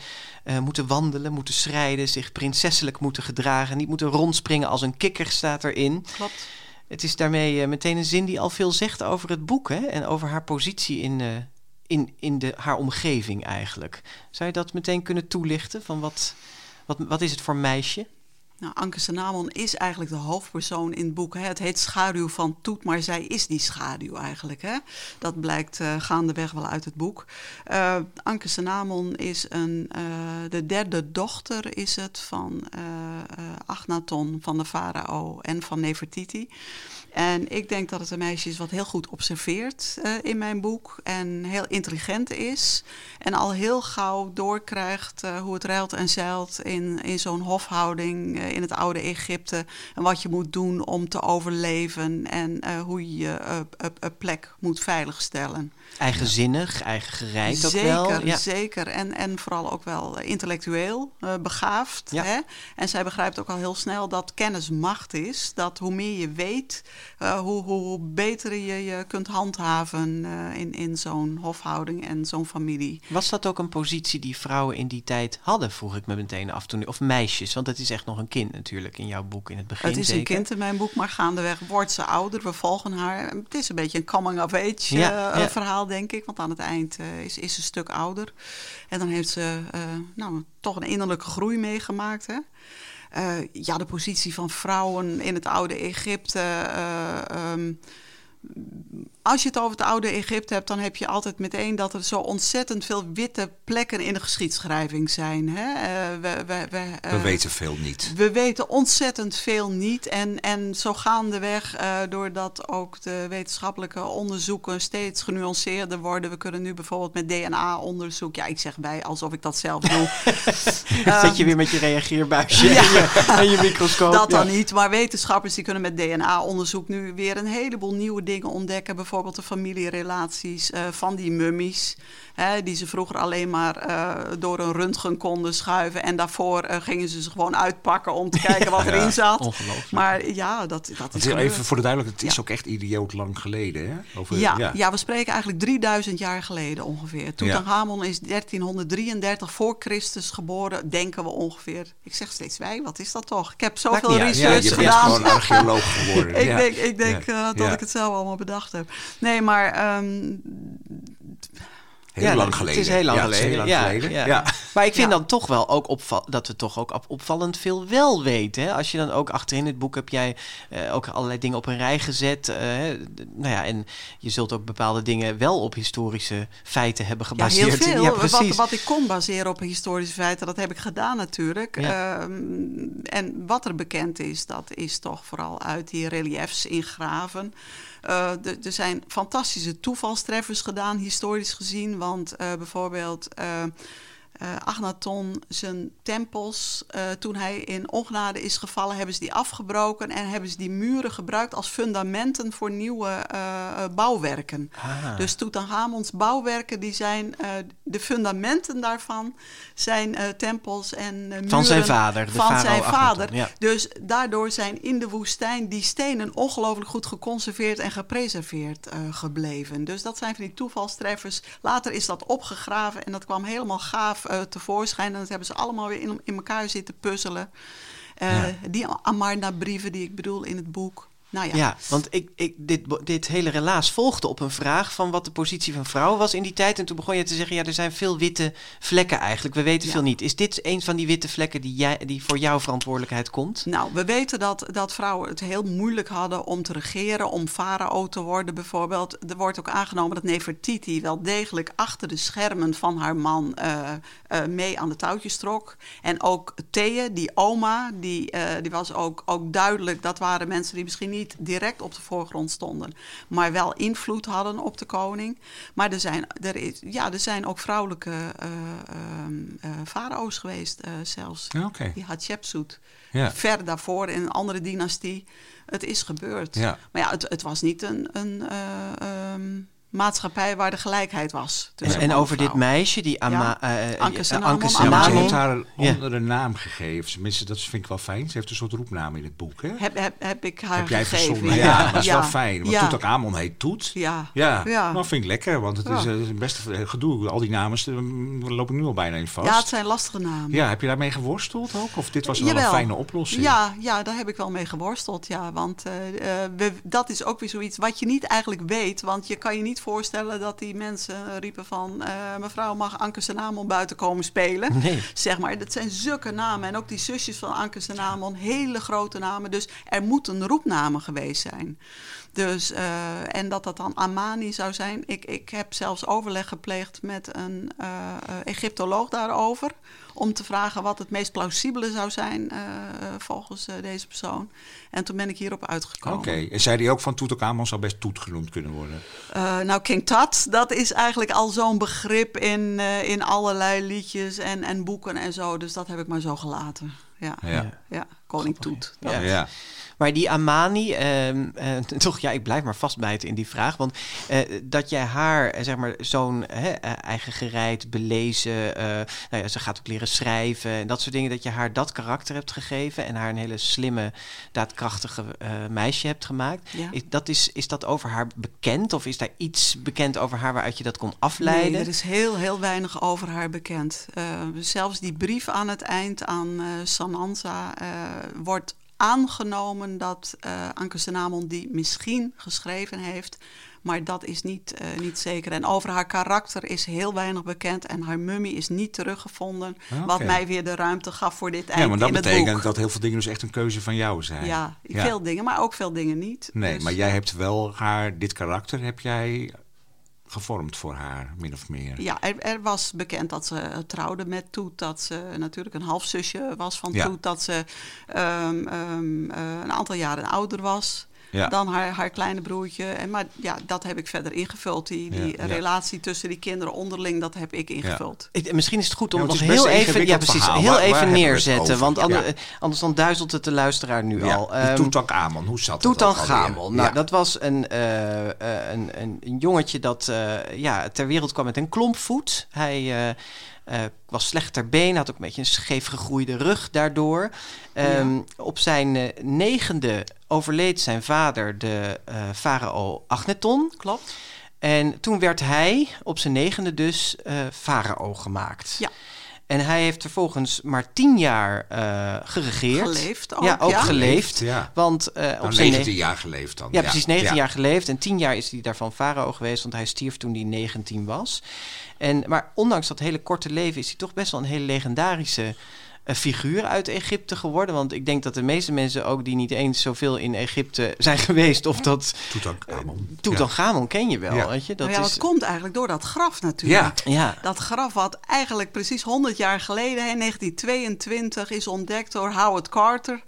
moeten wandelen, moeten schrijden, zich prinsesselijk moeten gedragen, niet moeten rondspringen als een kikker staat erin. Klopt. Het is daarmee meteen een zin die al veel zegt over het boek hè? en over haar positie in, in, in de, haar omgeving eigenlijk. Zou je dat meteen kunnen toelichten? Van wat, wat, wat is het voor meisje? Nou, Anke Senamon is eigenlijk de hoofdpersoon in het boek. Het heet Schaduw van Toet, maar zij is die schaduw eigenlijk. Hè. Dat blijkt eh, gaandeweg wel uit het boek. Eh, Anke Senamon is een, eh, de derde dochter is het van Agnaton van de farao en van Nefertiti. En ik denk dat het een meisje is wat heel goed observeert in mijn boek. En heel intelligent is. En al heel gauw doorkrijgt hoe het ruilt en zeilt in, in zo'n hofhouding in het oude Egypte. En wat je moet doen om te overleven. En eh, hoe je je eh, eh, plek moet veiligstellen. Eigenzinnig, eigen gereid ook zeker, wel. Ja. zeker. En, en vooral ook wel intellectueel begaafd. Ja. Hè? En zij begrijpt ook al heel snel dat kennis macht is. Dat hoe meer je weet, hoe, hoe, beter je je kunt handhaven in, in zo'n hofhouding en zo'n familie. Was dat ook een positie die vrouwen in die tijd hadden, vroeg ik me meteen af toen. Of meisjes, want het is echt nog een kind natuurlijk in jouw boek in het begin. het is een kind in mijn boek, maar gaandeweg wordt ze ouder. We volgen haar. Het is een beetje een coming-of-age Ja, eh, ja. verhaal, denk ik. Want aan het eind eh, is, is ze een stuk ouder. En dan heeft ze eh, nou, toch een innerlijke groei meegemaakt. Hè? Eh, ja, de positie van vrouwen in het oude Egypte. eh, ehm, als je het over het oude Egypte hebt, dan heb je altijd meteen dat er zo ontzettend veel witte plekken in de geschiedschrijving zijn. Hè? Eh, we, we, we, We eh, weten veel niet. we weten ontzettend veel niet. En, en zo gaandeweg, eh doordat ook de wetenschappelijke onderzoeken steeds genuanceerder worden. We kunnen nu bijvoorbeeld met DNA-onderzoek. Ja, ik zeg bij alsof ik dat zelf doe. <laughs> Zit je weer met je reageerbuisje en, je, en je microscoop. Dat dan Ja. niet. Maar wetenschappers die kunnen met DNA-onderzoek nu weer een heleboel nieuwe dingen ontdekken. Bijvoorbeeld bijvoorbeeld de familierelaties uh, van die mummies. Hè, die ze vroeger alleen maar uh, door een röntgen konden schuiven. En daarvoor uh, gingen ze ze gewoon uitpakken om te <laughs> kijken wat erin zat. Ongelooflijk. Maar ja, dat, dat is. Even voor de duidelijkheid, het is ook echt idioot lang geleden. Hè? Over, ja, ja. ja, we spreken eigenlijk 3000 jaar geleden ongeveer. Tutankhamon is 1333 voor Christus geboren, denken we ongeveer. Ik zeg steeds wij, wat is dat toch? Ik heb zoveel research ja, gedaan. Je bent gewoon <laughs> archeoloog geworden. ik denk, ik denk uh, dat ik het zelf allemaal bedacht heb. Nee, maar um, Heel ja, lang geleden. Het is heel lang ja, geleden. Heel lang ja, geleden. Ja. Ja. Maar ik vind dan toch wel ook opval dat we toch ook opvallend veel wel weten. Hè? Als je dan ook achterin het boek heb jij uh, ook allerlei dingen op een rij gezet. Uh, nou ja, en je zult ook bepaalde dingen wel op historische feiten hebben gebaseerd. Ja, heel veel. Ja, precies. Wat, wat ik kon baseren op historische feiten, dat heb ik gedaan natuurlijk. Ja. Um, en wat er bekend is, dat is toch vooral uit die reliefs in graven. Uh, er zijn fantastische toevalstreffers gedaan, historisch gezien. Want uh, bijvoorbeeld uh, Agnaton, zijn tempels, toen hij in ongenade is gevallen, hebben ze die afgebroken en hebben ze die muren gebruikt als fundamenten voor nieuwe bouwwerken. Ah. Dus Tutankhamons bouwwerken, die zijn de fundamenten daarvan zijn tempels en muren van zijn vader, de van zijn vader. Ja. Dus daardoor zijn in de woestijn die stenen ongelooflijk goed geconserveerd en gepreserveerd gebleven. Dus dat zijn van die toevalstreffers. Later is dat opgegraven en dat kwam helemaal gaaf uh, tevoorschijn. En dat hebben ze allemaal weer in, in elkaar zitten puzzelen. Uh, ja. Die Amarna-brieven die ik bedoel in het boek. Nou ja. ja, want ik, ik, dit, dit hele relaas volgde op een vraag van wat de positie van vrouwen was in die tijd. En toen begon je te zeggen, ja, er zijn veel witte vlekken eigenlijk. We weten ja. veel niet. Is dit een van die witte vlekken die, jij, die voor jouw verantwoordelijkheid komt? Nou, we weten dat, dat vrouwen het heel moeilijk hadden om te regeren, om farao te worden bijvoorbeeld. Er wordt ook aangenomen dat Nefertiti wel degelijk achter de schermen van haar man uh, uh, mee aan de touwtjes trok. En ook Thea, die oma, die, uh, die was ook, ook duidelijk, dat waren mensen die misschien niet niet direct op de voorgrond stonden, maar wel invloed hadden op de koning. Maar er zijn, er is, ja, er zijn ook vrouwelijke uh, uh, farao's geweest, zelfs. Ja, okay. Die Hatshepsut. Ja. Ver daarvoor in een andere dynastie. Het is gebeurd. Ja. Maar ja, het, het was niet een. een um, maatschappij waar de gelijkheid was. En, en over dit meisje, die Ama, ja. uh, Anke Ja, maar ze heeft haar een andere naam gegeven. Tenminste, dat vind ik wel fijn. Ze heeft een soort roepnaam in het boek. Hè? Heb, heb, heb ik haar heb jij gegeven. verzonnen? Ja, dat is wel fijn. Want ja. Toet Amon heet Toet. Ja. Ja, ja. dat vind ik lekker. Want het is een best gedoe. Al die namen loop ik nu al bijna in vast. Ja, het zijn lastige namen. Ja, heb je daarmee geworsteld ook? Of dit was wel Jawel. een fijne oplossing? Ja, ja, daar heb ik wel mee geworsteld. Ja, want uh, we, dat is ook weer zoiets wat je niet eigenlijk weet. Want je kan je niet voorstellen dat die mensen riepen van... Uh, mevrouw, mag Anke Senamon buiten komen spelen? Nee. Zeg maar, dat zijn zulke namen. En ook die zusjes van Anke Senamon, hele grote namen. Dus er moet een roepname geweest zijn. Dus, uh, en dat dat dan Amani zou zijn. Ik, ik heb zelfs overleg gepleegd met een uh, Egyptoloog daarover. Om te vragen wat het meest plausibele zou zijn uh, volgens deze persoon. En toen ben ik hierop uitgekomen. Oké, okay. en zei hij ook van Tutankhamon zou best Toet genoemd kunnen worden? nou, King Tut, dat is eigenlijk al zo'n begrip in, in allerlei liedjes en, en boeken en zo. Dus dat heb ik maar zo gelaten. Ja, ja. ja. koning Toet. Ja. ja. Maar die Amani, uh, uh, <laughs> toch, ja, ik blijf maar vastbijten in die vraag. Want uh, dat jij haar, zeg maar, zo'n eigen gereid, belezen, nou ja, ze gaat ook leren schrijven en dat soort dingen, dat je haar dat karakter hebt gegeven en haar een hele slimme, daadkrachtige meisje hebt gemaakt. Ja. Is, dat is, is dat over haar bekend of is daar iets bekend over haar waaruit je dat kon afleiden? Nee, er is heel, heel weinig over haar bekend. zelfs die brief aan het eind aan Sananza wordt aangenomen dat uh, Anke Senamon die misschien geschreven heeft. Maar dat is niet, uh, niet zeker. En over haar karakter is heel weinig bekend. En haar mummie is niet teruggevonden. Okay. Wat mij weer de ruimte gaf voor dit eind Ja, maar dat betekent boek. dat heel veel dingen dus echt een keuze van jou zijn. Ja, ja. veel dingen, maar ook veel dingen niet. Nee, dus, maar jij hebt wel haar, dit karakter heb jij gevormd voor haar, min of meer. Ja, er, er, was bekend dat ze trouwde met Toet. Dat ze natuurlijk een halfzusje was van ja. Toet. Dat ze um, um, uh, een aantal jaren ouder was. Ja. dan haar, haar kleine broertje. En, maar ja, dat heb ik verder ingevuld. Die, die Ja, ja. relatie tussen die kinderen onderling, dat heb ik ingevuld. Ik- misschien is het goed om Ja, het nog heel even, ja, precies, verhaal. heel Waar- even neerzetten. Want ander- anders dan duizelt het de luisteraar nu Ja, al. die Ehm, Tutankhamon, hoe zat dat alweer? Nou, Ja. dat was een, eh, eh, een, een, een jongetje dat eh, ja, ter wereld kwam met een klompvoet. Hij eh, eh, was slecht ter been, had ook een beetje een scheef gegroeide rug daardoor. Ehm, Op zijn eh, negende overleed zijn vader, de eh, farao Agneton. Klopt? En toen werd hij op zijn negende dus farao gemaakt. Ja. En hij heeft vervolgens maar tien jaar eh, geregeerd. Geleefd ook, Ja, ook ja. geleefd. Ja. Want eh, op Nou, zijn 19 ne- jaar geleefd dan. ja, precies 19 Ja. jaar geleefd. En 10 jaar is hij daarvan farao geweest, want hij stierf toen hij 19 was. En, maar ondanks dat hele korte leven is hij toch best wel een hele legendarische eh, figuur uit Egypte geworden. Want ik denk dat de meeste mensen ook die niet eens zoveel in Egypte zijn <laughs> geweest, of dat Tutankhamon. Tutankhamon ken je wel, Ja. weet je? Dat Nou ja, is, komt eigenlijk door dat graf natuurlijk. Ja. ja, Dat graf wat eigenlijk precies 100 jaar geleden, in 1922, is ontdekt door Howard Carter.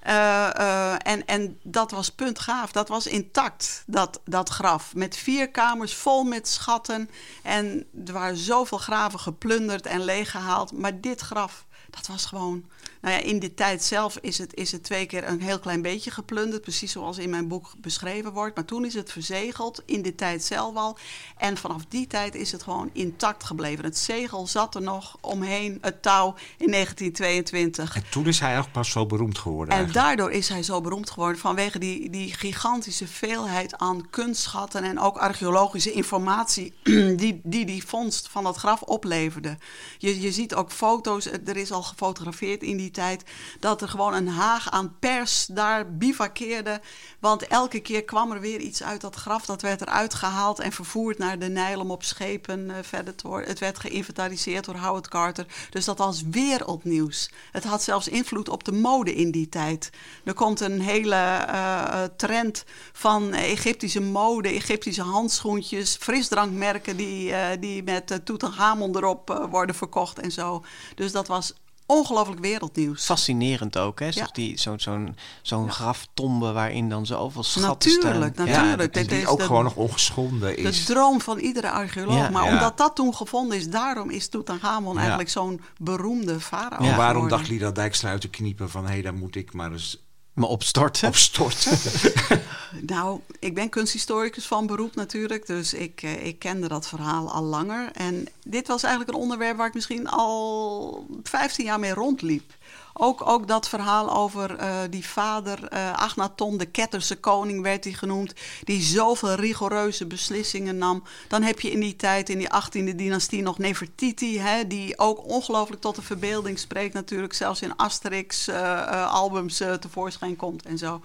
Eh, eh, en, en dat was puntgaaf. Dat was intact, dat, dat graf. Met vier kamers vol met schatten. En er waren zoveel graven geplunderd en leeggehaald. Maar dit graf, dat was gewoon... Nou ja, in de tijd zelf is het, is het twee keer een heel klein beetje geplunderd. Precies zoals in mijn boek beschreven wordt. Maar toen is het verzegeld, in de tijd zelf al. En vanaf die tijd is het gewoon intact gebleven. Het zegel zat er nog omheen, het touw, in 1922. En toen is hij ook pas zo beroemd geworden. En eigenlijk. daardoor is hij zo beroemd geworden vanwege die, die gigantische veelheid aan kunstschatten en ook archeologische informatie <clears throat> die die, die vondst van dat graf opleverde. Je, je ziet ook foto's, er is al gefotografeerd in die tijd, dat er gewoon een haag aan pers daar bivakkeerde. Want elke keer kwam er weer iets uit dat graf, dat werd eruit gehaald en vervoerd naar de Nijl om op schepen eh, verder te worden. Het werd geïnventariseerd door Howard Carter. Dus dat was wereldnieuws. Het had zelfs invloed op de mode in die tijd. Er komt een hele eh, trend van Egyptische mode, Egyptische handschoentjes, frisdrankmerken die, eh, die met uh, Tutankhamon erop eh, worden verkocht en zo. Dus dat was ongelooflijk wereldnieuws. fascinerend ook, hè? Ja. Zoals die, zo'n zo'n zo'n graftombe waarin dan zoveel schatten Natuurlijk, staan. natuurlijk. Die is ook de- gewoon nog ongeschonden De is. droom van iedere archeoloog. Ja. maar Ja. omdat dat toen gevonden is, daarom is Tutankhamon Ja. eigenlijk zo'n beroemde farao. Ja. Waarom dacht Lida Dijkstra uit te kniepen van... hé, hey, daar moet ik maar eens Me opstorten. <laughs> op storten? <laughs> Nou, ik ben kunsthistoricus van beroep natuurlijk, dus ik, eh, ik kende dat verhaal al langer. En dit was eigenlijk een onderwerp waar ik misschien al 15 jaar mee rondliep. Ook, ook dat verhaal over eh, die vader, eh Agnaton, de Ketterse koning werd hij genoemd, die zoveel rigoureuze beslissingen nam. Dan heb je in die tijd, in die 18e dynastie, nog Nefertiti, hè, die ook ongelooflijk tot de verbeelding spreekt natuurlijk, zelfs in Asterix-albums tevoorschijn komt en zo.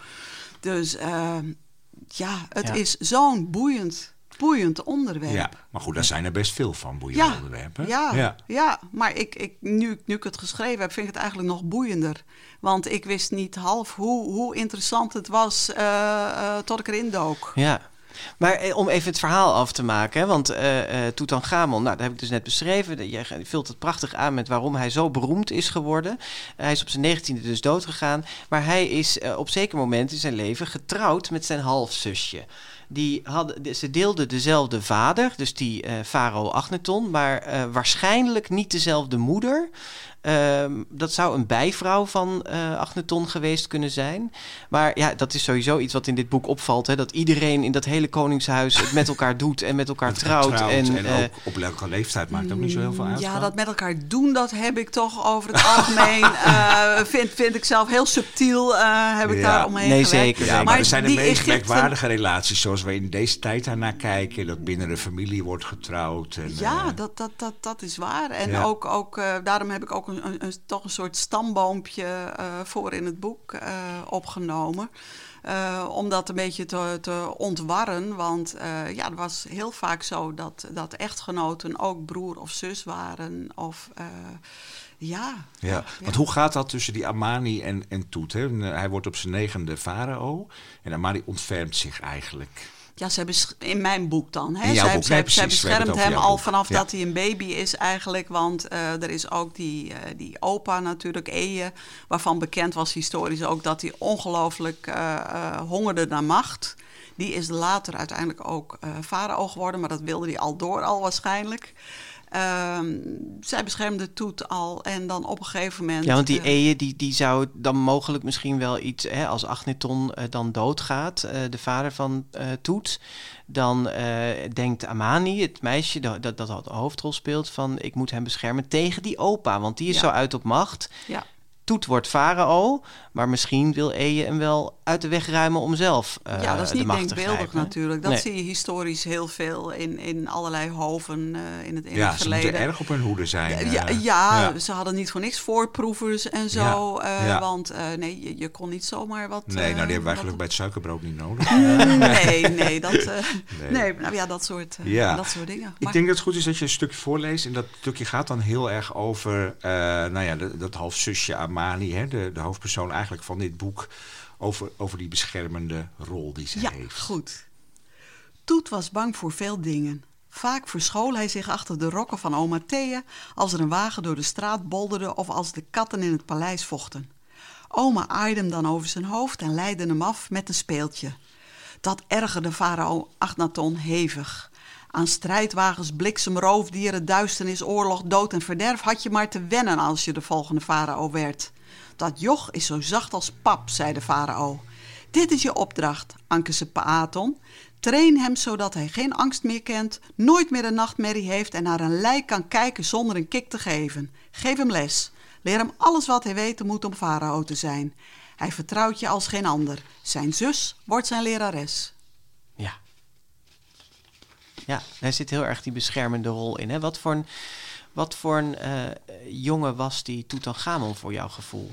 Dus eh, ja, het Ja. is zo'n boeiend, boeiend onderwerp. ja, maar goed, daar zijn er best veel van, boeiende Ja, onderwerpen. ja, ja. maar ik, ik, nu, nu ik het geschreven heb, vind ik het eigenlijk nog boeiender. Want ik wist niet half hoe, hoe interessant het was eh, eh, tot ik erin dook. Ja. Maar eh, om even het verhaal af te maken, hè, want eh eh Tutankhamon, nou, dat heb ik dus net beschreven. Je vult het prachtig aan met waarom hij zo beroemd is geworden. hij is op zijn negentiende dus dood gegaan, maar hij is op zeker moment in zijn leven getrouwd met zijn halfzusje. Die hadden, de- ze deelden dezelfde vader, dus die eh farao Agneton, maar eh, waarschijnlijk niet dezelfde moeder. Ehm, dat zou een bijvrouw van eh Agneton geweest kunnen zijn. Maar ja, dat is sowieso iets wat in dit boek opvalt. Hè, dat iedereen in dat hele koningshuis het met elkaar doet en met elkaar <laughs> Met trouwt. en, en, eh, ook op welke leeftijd maakt ook niet zo heel veel uit. Ja, dat met elkaar doen, dat heb ik toch over het algemeen. <laughs> eh, vind, vind ik zelf heel subtiel, eh, heb ik Ja. daar omheen Nee, zeker. Ja, maar, Maar er zijn de die meest Egypten- merkwaardige relaties zoals we in deze tijd daarnaar kijken. Dat binnen de familie wordt getrouwd. En, Ja, dat, dat, dat, dat is waar. En Ja. ook, ook eh, daarom heb ik ook een, een, een- toch een soort stamboompje eh, voor in het boek eh, opgenomen. Eh, om dat een beetje te, te ontwarren. Want ja, het was heel vaak zo dat, dat echtgenoten ook broer of zus waren. Of ja. Ja, want hoe gaat dat tussen die Amani en, en Toet? Hè? Hij wordt op zijn negende farao en Amani ontfermt zich eigenlijk. Ja, ze hebben in mijn boek dan. Hè? Zij, boek, zij, nee, zij precies. We hebben beschermt hem al boek. vanaf Ja. dat hij een baby is eigenlijk. Want eh, er is ook die, eh, die opa natuurlijk, Eje, waarvan bekend was historisch ook dat hij ongelooflijk eh, hongerde naar macht. Die is later uiteindelijk ook farao geworden, maar dat wilde hij al door al waarschijnlijk. Ehm, zij beschermde Toet al en dan op een gegeven moment... Ja, want die Eje die, die zou dan mogelijk misschien wel iets, hè, als Agneton eh, dan doodgaat, eh, de vader van Toet, dan denkt Amani, het meisje dat, dat, dat de hoofdrol speelt, van ik moet hem beschermen tegen die opa, want die is Ja. zo uit op macht. Ja. Toet wordt farao, maar misschien wil Eje hem wel uit de weg ruimen om zelf eh, ja, dat is de niet te denkbeeldig natuurlijk. Dat Nee. zie je historisch heel veel in, in allerlei hoven eh, in het, in Ja, het ze moeten verleden. erg op hun hoede zijn. Ja, eh. ja, ja. ze hadden niet voor niks voorproevers en zo. Ja, eh, ja. Want eh, nee, je, je kon niet zomaar wat... Nee, nou, die hebben we eigenlijk wat- bij het suikerbrood niet nodig. <laughs> Nee, nee, dat, eh, Nee. nee. nou ja, dat soort, eh, Ja. dat soort dingen. Ik denk dat het goed is dat je een stukje voorleest. En dat stukje gaat dan heel erg over eh, nou ja, de- dat halfzusje Hè, de, de hoofdpersoon eigenlijk van dit boek. Over, over die beschermende rol die ze Ja, heeft. goed. Toet was bang voor veel dingen. Vaak verschool hij zich achter de rokken van oma Thea als er een wagen door de straat bolderde of als de katten in het paleis vochten. Oma aaide hem dan over zijn hoofd en leidde hem af met een speeltje. Dat ergerde farao Agnaton hevig. Aan strijdwagens, bliksem, roofdieren, duisternis, oorlog, dood en verderf had je maar te wennen als je de volgende farao werd. Dat joch is zo zacht als pap, zei de farao. Dit is je opdracht, Ankese Paaton. Train hem zodat hij geen angst meer kent, nooit meer een nachtmerrie heeft en naar een lijk kan kijken zonder een kik te geven. Geef hem les. Leer hem alles wat hij weten moet om farao te zijn. Hij vertrouwt je als geen ander. Zijn zus wordt zijn lerares. Ja. Daar zit heel erg die beschermende rol in. Hè? Wat voor een, wat voor een eh, jongen was die Tutankhamon voor jouw gevoel?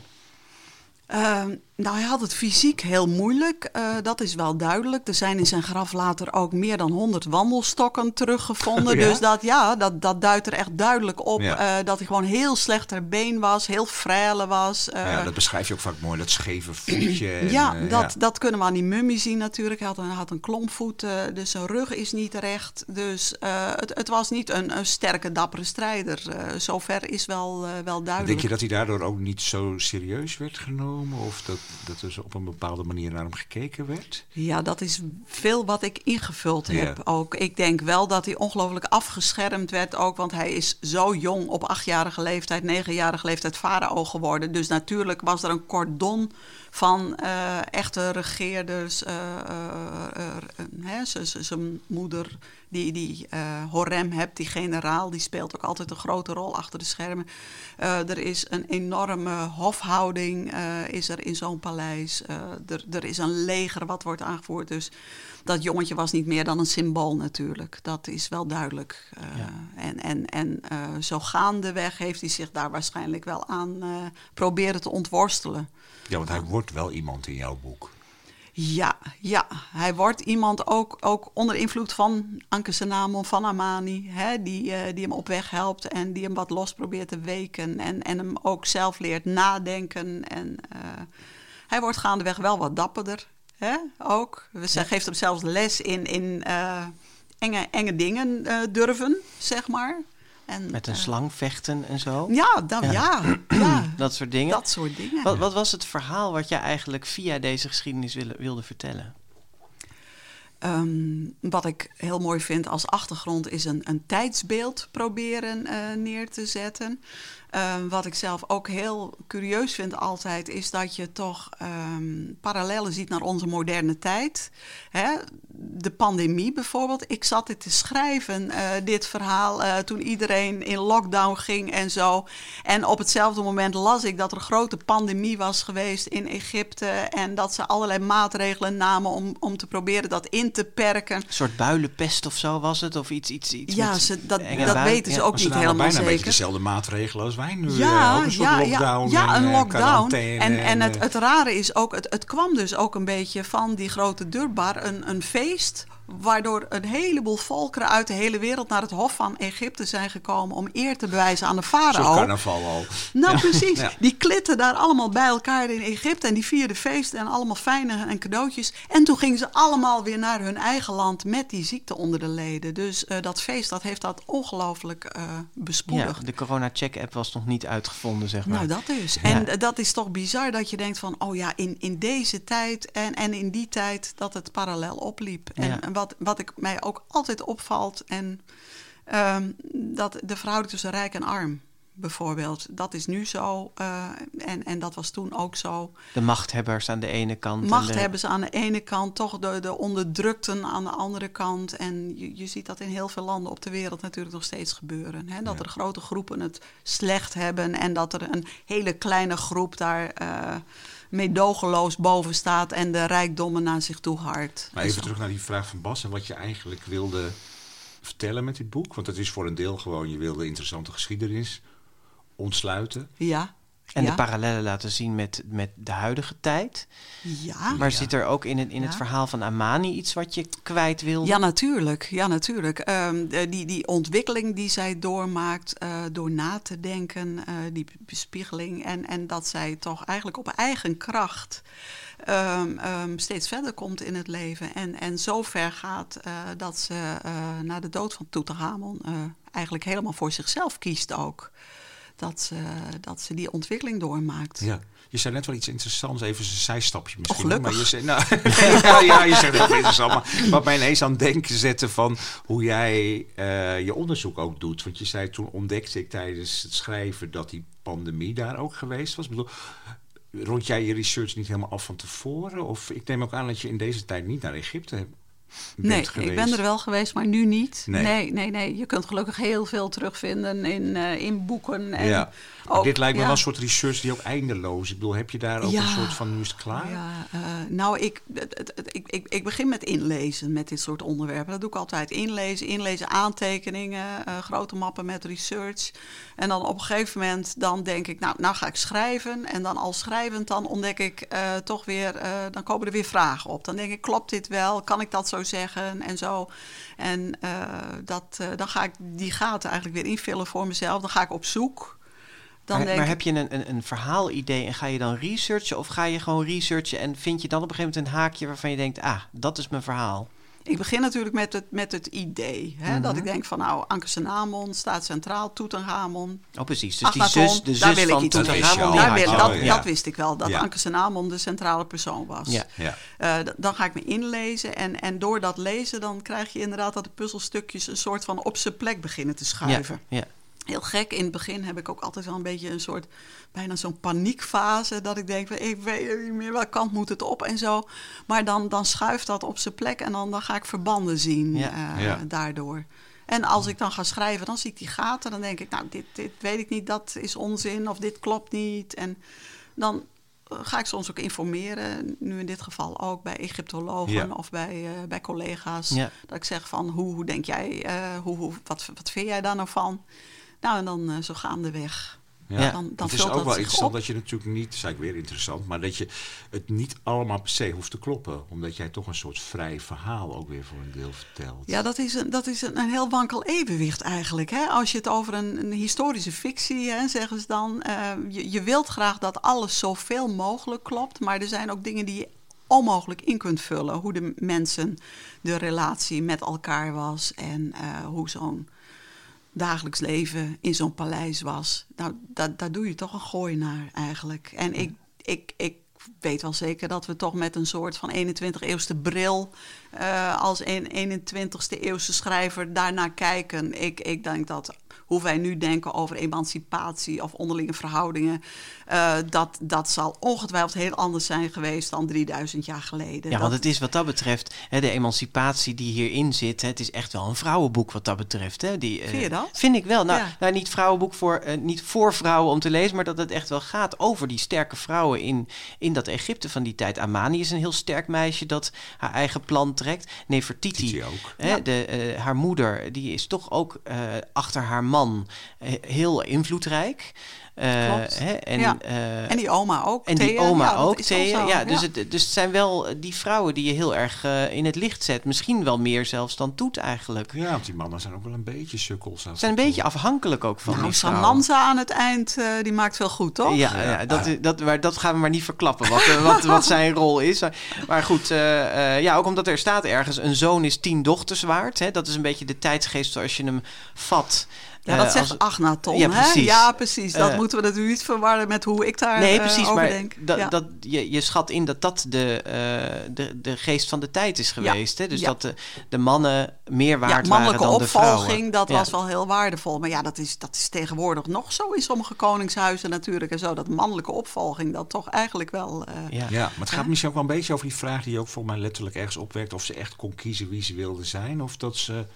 Eh, nou, hij had het fysiek heel moeilijk, eh, dat is wel duidelijk. Er zijn in zijn graf later ook meer dan 100 wandelstokken teruggevonden. Oh ja? Dus dat, ja, dat, dat duidt er echt duidelijk op Ja. eh, dat hij gewoon heel slecht ter been was, heel frêle was. eh, ja, dat beschrijf je ook vaak mooi, dat scheve voetje. <clears throat> en, ja, eh, dat, dat kunnen we aan die mummie zien natuurlijk. Hij had een, had een klompvoet, eh, dus zijn rug is niet recht. Dus eh, het, het was niet een, een sterke, dappere strijder. Eh, zover is wel, eh, wel duidelijk. Denk je dat hij daardoor ook niet zo serieus werd genomen? Of dat, dat er zo op een bepaalde manier naar hem gekeken werd? Ja, dat is veel wat ik ingevuld Ja. heb ook. Ik denk wel dat hij ongelooflijk afgeschermd werd ook, want hij is zo jong op achtjarige leeftijd, negenjarige leeftijd farao geworden. Dus natuurlijk was er een cordon van eh, echte regeerders. eh, eh, Zijn moeder, die, die Horem hebt, die generaal, die speelt ook altijd een grote rol achter de schermen. Er is een enorme hofhouding is er in zo'n paleis. Er, er is een leger wat wordt aangevoerd. Dus dat jongetje was niet meer dan een symbool natuurlijk. Dat is wel duidelijk. Eh, En, en, en eh, zo gaandeweg heeft hij zich daar waarschijnlijk wel aan eh, proberen te ontworstelen. Ja, want hij wordt wel iemand in jouw boek. Ja, ja, hij wordt iemand ook, ook onder invloed van Anke Senamon, van Amani, hè, die, die hem op weg helpt en die hem wat los probeert te weken en, en hem ook zelf leert nadenken. En hij wordt gaandeweg wel wat dapperder, hè, ook. Ze geeft hem zelfs les in, in eh, enge, enge dingen eh, durven, zeg maar. En, Met een eh, slang vechten en zo? Ja, dan, ja. ja, <clears throat> Dat soort dingen? dat soort dingen. Wat, wat was het verhaal wat jij eigenlijk via deze geschiedenis wilde, wilde vertellen? Ehm, wat ik heel mooi vind als achtergrond is een, een tijdsbeeld proberen eh, neer te zetten. Ehm, wat ik zelf ook heel curieus vind altijd, is dat je toch ehm, parallellen ziet naar onze moderne tijd. Hè? De pandemie bijvoorbeeld. Ik zat dit te schrijven, eh, dit verhaal, eh, toen iedereen in lockdown ging en zo. En op hetzelfde moment las ik dat er een grote pandemie was geweest in Egypte. En dat ze allerlei maatregelen namen om, om te proberen dat in te perken. Een soort builenpest of zo was het? Of iets, iets, iets Ja, ze, dat, dat weten ze Ja. ook Maar ze niet namen helemaal bijna een beetje zeker. dezelfde maatregelen als wij nu. eh, Ja, een soort ja, lockdown. ja, ja, en, een lockdown. quarantaine En, en het, het rare is ook, het, het kwam dus ook een beetje van die grote durbar, een, een feest Waardoor een heleboel volkeren uit de hele wereld naar het Hof van Egypte zijn gekomen om eer te bewijzen aan de Zo'n farao. carnaval al. Nou, precies. Ja. Die klitten daar allemaal bij elkaar in Egypte. En die vierden feesten en allemaal fijne en cadeautjes. En toen gingen ze allemaal weer naar hun eigen land met die ziekte onder de leden. Dus eh, dat feest dat heeft dat ongelooflijk eh Ja, bespoedigd. de corona-check-app was nog niet uitgevonden, zeg maar. Nou, dat is. Ja. En eh, dat is toch bizar dat je denkt van, oh ja, in, in deze tijd en, en in die tijd dat het parallel opliep. En, Ja. En wat, wat ik, mij ook altijd opvalt, en ehm, dat de verhouding tussen rijk en arm bijvoorbeeld, dat is nu zo eh, en, en dat was toen ook zo. De machthebbers aan de ene kant. en Macht de- aan de ene kant, toch de, de onderdrukten aan de andere kant. En je, je ziet dat in heel veel landen op de wereld natuurlijk nog steeds gebeuren. Hè? Dat er grote groepen het slecht hebben en dat er een hele kleine groep daar eh meedogenloos boven staat en de rijkdommen naar zich toe hardt. Maar even terug naar die vraag van Bas en wat je eigenlijk wilde vertellen met dit boek. Want het is voor een deel gewoon, je wilde interessante geschiedenis ontsluiten. Ja. En ja. de parallellen laten zien met, met de huidige tijd. Ja. Maar zit er ook in het, in het verhaal van Amani iets wat je kwijt wilde? Ja, natuurlijk. Ja, natuurlijk. Ehm, die, die ontwikkeling die zij doormaakt eh, door na te denken, eh, die bespiegeling. En, en dat zij toch eigenlijk op eigen kracht ehm, ehm, steeds verder komt in het leven. En, en zo ver gaat eh, dat ze eh, na de dood van eh eigenlijk helemaal voor zichzelf kiest ook. Dat ze, dat ze die ontwikkeling doormaakt. Ja. Je zei net wel iets interessants, even een zijstapje misschien. Oh, gelukkig. maar je zei, nou, <laughs> ja, ja, je zegt heel interessant. Maar wat mij ineens aan het denken zette van hoe jij eh, je onderzoek ook doet. Want je zei toen ontdekte ik tijdens het schrijven dat die pandemie daar ook geweest was. Ik bedoel, rond jij je research niet helemaal af van tevoren? Of ik neem ook aan dat je in deze tijd niet naar Egypte Nee, geweest. ik ben er wel geweest, maar nu niet. Nee. Nee, nee, nee. Je kunt gelukkig heel veel terugvinden in, eh, in boeken. En Ja. Ook- dit lijkt me ja. wel een soort research die ook eindeloos. Ik bedoel, heb je daar ook Ja. een soort van nu is het klaar? Ja, eh, nou, ik, ik, ik, ik begin met inlezen met dit soort onderwerpen. Dat doe ik altijd. Inlezen, inlezen, aantekeningen, eh, grote mappen met research. En dan op een gegeven moment dan denk ik, nou, nou ga ik schrijven. En dan al schrijvend dan ontdek ik toch weer, dan komen er weer vragen op. Dan denk ik, klopt dit wel? Kan ik dat zo zeggen? En zo. En eh, dat, eh, dan ga ik die gaten eigenlijk weer invullen voor mezelf. Dan ga ik op zoek. Dan maar, denk maar ik, heb je een, een, een verhaalidee en ga je dan researchen? Of ga je gewoon researchen en vind je dan op een gegeven moment een haakje waarvan je denkt... ah, dat is mijn verhaal. Ik begin natuurlijk met het, met het idee. Hè? Mhm. Dat ik denk van nou, Ankersenamon staat centraal, Toetangamon. Oh, precies. Dus die zus, de daar zus wil ik van die daar wil, dat, Oh, ja. dat wist ik wel, dat Ja. Ankersenamon de centrale persoon was. Ja. Ja. Eh, dan ga ik me inlezen en, en door dat lezen dan krijg je inderdaad dat de puzzelstukjes een soort van op zijn plek beginnen te schuiven. Ja, ja. Heel gek, in het begin heb ik ook altijd wel een beetje een soort, bijna zo'n paniekfase. Dat ik denk, ik weet niet meer welke kant moet het op en zo. Maar dan, dan schuift dat op zijn plek en dan, dan ga ik verbanden zien Ja. eh, Ja. daardoor. En als ik dan ga schrijven, dan zie ik die gaten. Dan denk ik, nou, dit, dit weet ik niet, dat is onzin of dit klopt niet. En dan eh, ga ik soms ook informeren, nu in dit geval ook bij Egyptologen Ja. of bij, eh, bij collega's. Ja. Dat ik zeg van, hoe, hoe denk jij, hoe, hoe, wat, wat vind jij daar nou van? Nou, en dan eh, zo gaandeweg. Ja. Dan, dan het is ook wel interessant op. dat je natuurlijk niet, dat is eigenlijk weer interessant, maar dat je het niet allemaal per se hoeft te kloppen. Omdat jij toch een soort vrij verhaal ook weer voor een deel vertelt. Ja, dat is een, dat is een, een heel wankel evenwicht eigenlijk. Hè? Als je het over een, een historische fictie, hè, zeggen ze dan. eh, je, je wilt graag dat alles zoveel mogelijk klopt. Maar er zijn ook dingen die je onmogelijk in kunt vullen. Hoe de mensen, de relatie met elkaar was. En eh, hoe zo'n dagelijks leven in zo'n paleis was. Nou, da- daar doe je toch een gooi naar eigenlijk. En ik, ik, ik weet wel zeker dat we toch met een soort van 21e-eeuwse bril... eh, als een 21e eeuwse schrijver daarnaar kijken. Ik, ik denk dat hoe wij nu denken over emancipatie of onderlinge verhoudingen... eh, dat, dat zal ongetwijfeld heel anders zijn geweest dan 3000 jaar geleden. Ja, want het is wat dat betreft, hè, de emancipatie die hierin zit, hè, het is echt wel een vrouwenboek wat dat betreft. Hè, die, eh, Vind je dat? Vind ik wel. Nou, Ja. nou niet vrouwenboek voor, niet voor vrouwen om te lezen, maar dat het echt wel gaat over die sterke vrouwen in, in dat Egypte van die tijd. Amani is een heel sterk meisje dat haar eigen plan trekt. Nefertiti, Titi ook. Hè, de, eh, haar moeder, die is toch ook eh, achter haar man eh, heel invloedrijk. Eh, Klopt. hè, en, Ja. eh, En die oma ook. en die oma Ja, ook, wel Thea. zo. Ja, dus, Het, dus het zijn wel die vrouwen die je heel erg eh, in het licht zet. Misschien wel meer zelfs dan Toet eigenlijk. Ja, want die mannen zijn ook wel een beetje sukkels. Ze zijn een beetje afhankelijk ook van Nou. Samanza aan het eind, eh, die maakt veel goed, toch? Ja, ja, dat, dat, maar dat gaan we maar niet verklappen, wat, eh, wat, wat zijn rol is. Maar goed, eh, eh, ja, ook omdat er staat ergens... een zoon is tien dochters waard. Hè? Dat is een beetje de tijdsgeest zoals je hem vat. Ja, dat Eh, zegt als- Agnaton, Ja, hè? precies. Ja, precies. Dat Eh, moeten we natuurlijk niet verwarren met hoe ik daar Nee, eh, precies, over maar denk. dat, Ja. dat, je, je schat in dat dat de, eh, de, de geest van de tijd is geweest. Hè? Dus ja. dat de, de mannen meer waard mannelijke waren dan de vrouwen. opvolging, dat Ja. was wel heel waardevol. Maar ja, dat is, dat is tegenwoordig nog zo in sommige koningshuizen natuurlijk. En zo, dat mannelijke opvolging, dat toch eigenlijk wel... eh, Ja. Ja, maar het gaat misschien ook wel een beetje over die vraag die ook volgens mij letterlijk ergens opwerkt. Of ze echt kon kiezen wie ze wilde zijn. Of dat ze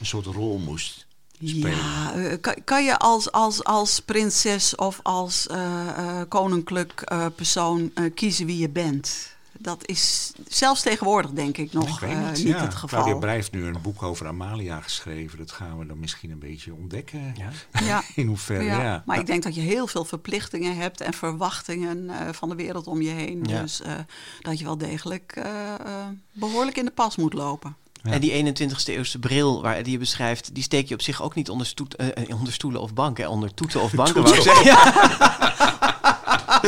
een soort rol moest spelen. Ja, eh, kan, kan je als, als, als prinses of als eh, eh, koninklijk eh, persoon eh, kiezen wie je bent? Dat is zelfs tegenwoordig denk ik nog ik eh, niet, ja. het geval. Claudia Breij heeft nu een boek over Amalia geschreven. Dat gaan we dan misschien een beetje ontdekken. Ja. <laughs> Ja. In hoeverre, Ja, ja. Maar ik denk dat je heel veel verplichtingen hebt en verwachtingen eh, van de wereld om je heen. Ja. Dus eh, dat je wel degelijk eh, eh, behoorlijk in de pas moet lopen. Ja. En die 21ste eeuwse bril waar, die je beschrijft, die steek je op zich ook niet onder, stoet, eh, onder stoelen of banken. Onder toeten of banken. Ja. <laughs>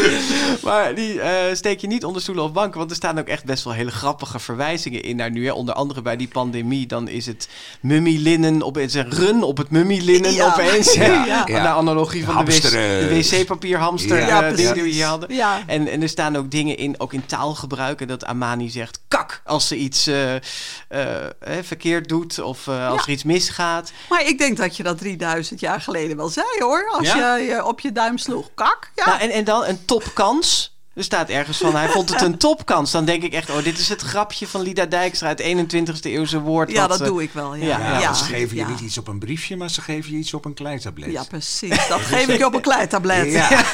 <laughs> maar die eh, steek je niet onder stoelen of banken, want er staan ook echt best wel hele grappige verwijzingen in naar nu. Hè. Onder andere bij die pandemie, dan is het mummielinnen, op, het een run op het mummielinnen Ja. opeens. <laughs> Ja. Ja. Naar analogie van de, wc, Hamsteren. de wc-papierhamster Ja. eh, dingen die we hier hadden. Ja. En, en er staan ook dingen in, ook in taalgebruik. En dat Amani zegt kak als ze iets eh, verkeerd doet of eh, als Ja. er iets misgaat. Maar ik denk dat je dat 3000 jaar geleden wel zei hoor. Als Ja? je, je op je duim sloeg. Kak. Ja. Nou, en, en dan een topkans. Er staat ergens van, hij vond het een topkans. Dan denk ik echt, oh, dit is het grapje van Lida Dijkstra, het 21ste eeuwse woord. ja, dat eh, doe ik wel. Ja, ja, Ja, ja, ze geven je ja. niet iets op een briefje, maar ze geven je iets op een kleitablet. Ja, precies. Dat <laughs> geef ik je op een kleitablet. Ja. <laughs>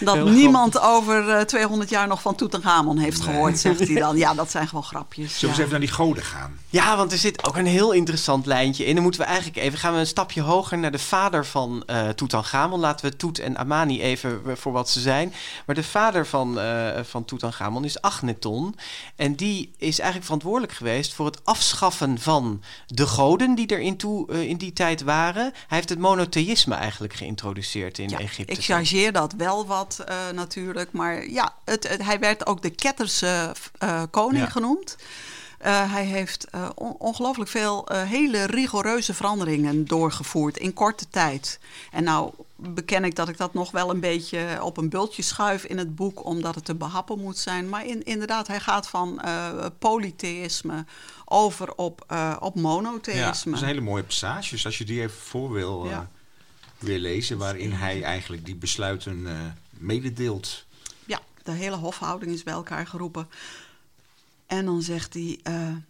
Dat Heel niemand over eh, 200 jaar nog van Toetangamon heeft gehoord, zegt hij dan. <laughs> Ja, dat zijn gewoon grapjes. Zullen we eens ja. even naar die goden gaan? Ja, want er zit ook een heel interessant lijntje in. Dan moeten we eigenlijk even gaan we een stapje hoger naar de vader van eh Tutankhamon. Laten we Toet en Amani even eh, voor wat ze zijn. Maar de vader van, eh van Tutankhamon is Agneton. En die is eigenlijk verantwoordelijk geweest voor het afschaffen van de goden die er in, toe, eh, in die tijd waren. Hij heeft het monotheïsme eigenlijk geïntroduceerd in Ja, Egypte. ik chargeer dat wel wat eh, natuurlijk. Maar ja, het, het- hij werd ook de Ketterse koning Ja. genoemd. Hij heeft on- ongelooflijk veel hele rigoureuze veranderingen doorgevoerd in korte tijd. En nou beken ik dat ik dat nog wel een beetje op een bultje schuif in het boek, omdat het te behappen moet zijn. Maar in, inderdaad, hij gaat van eh, polytheïsme over op, eh, op Ja, monotheïsme. dat is een hele mooie passage. Dus als je die even voor wil, eh, Ja. weer lezen, waarin hij eigenlijk die besluiten mededeelt. Ja, de hele hofhouding is bij elkaar geroepen. En dan zegt hij,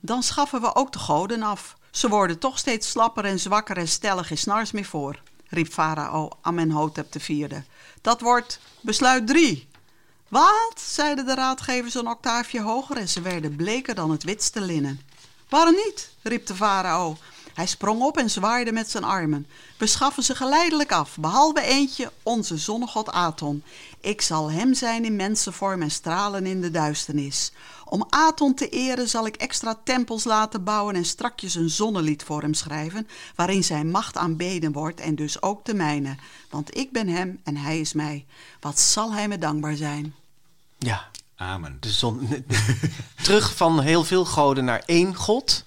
dan schaffen we ook de goden af. Ze worden toch steeds slapper en zwakker en stellen geen snars meer voor, riep farao Amenhotep IV. Dat wordt besluit drie. Wat, zeiden de raadgevers een octaafje hoger en ze werden bleker dan het witste linnen. Waarom niet? riep de farao. Hij sprong op en zwaaide met zijn armen. We schaffen ze geleidelijk af, behalve eentje, onze zonnegod Aton. Ik zal hem zijn in mensenvorm en stralen in de duisternis. Om Aton te eren zal ik extra tempels laten bouwen en strakjes een zonnelied voor hem schrijven, waarin zijn macht aanbeden wordt en dus ook de mijne. Want ik ben hem en hij is mij. Wat zal hij me dankbaar zijn? Ja, Amen. de zon. <laughs> Terug van heel veel goden naar één god.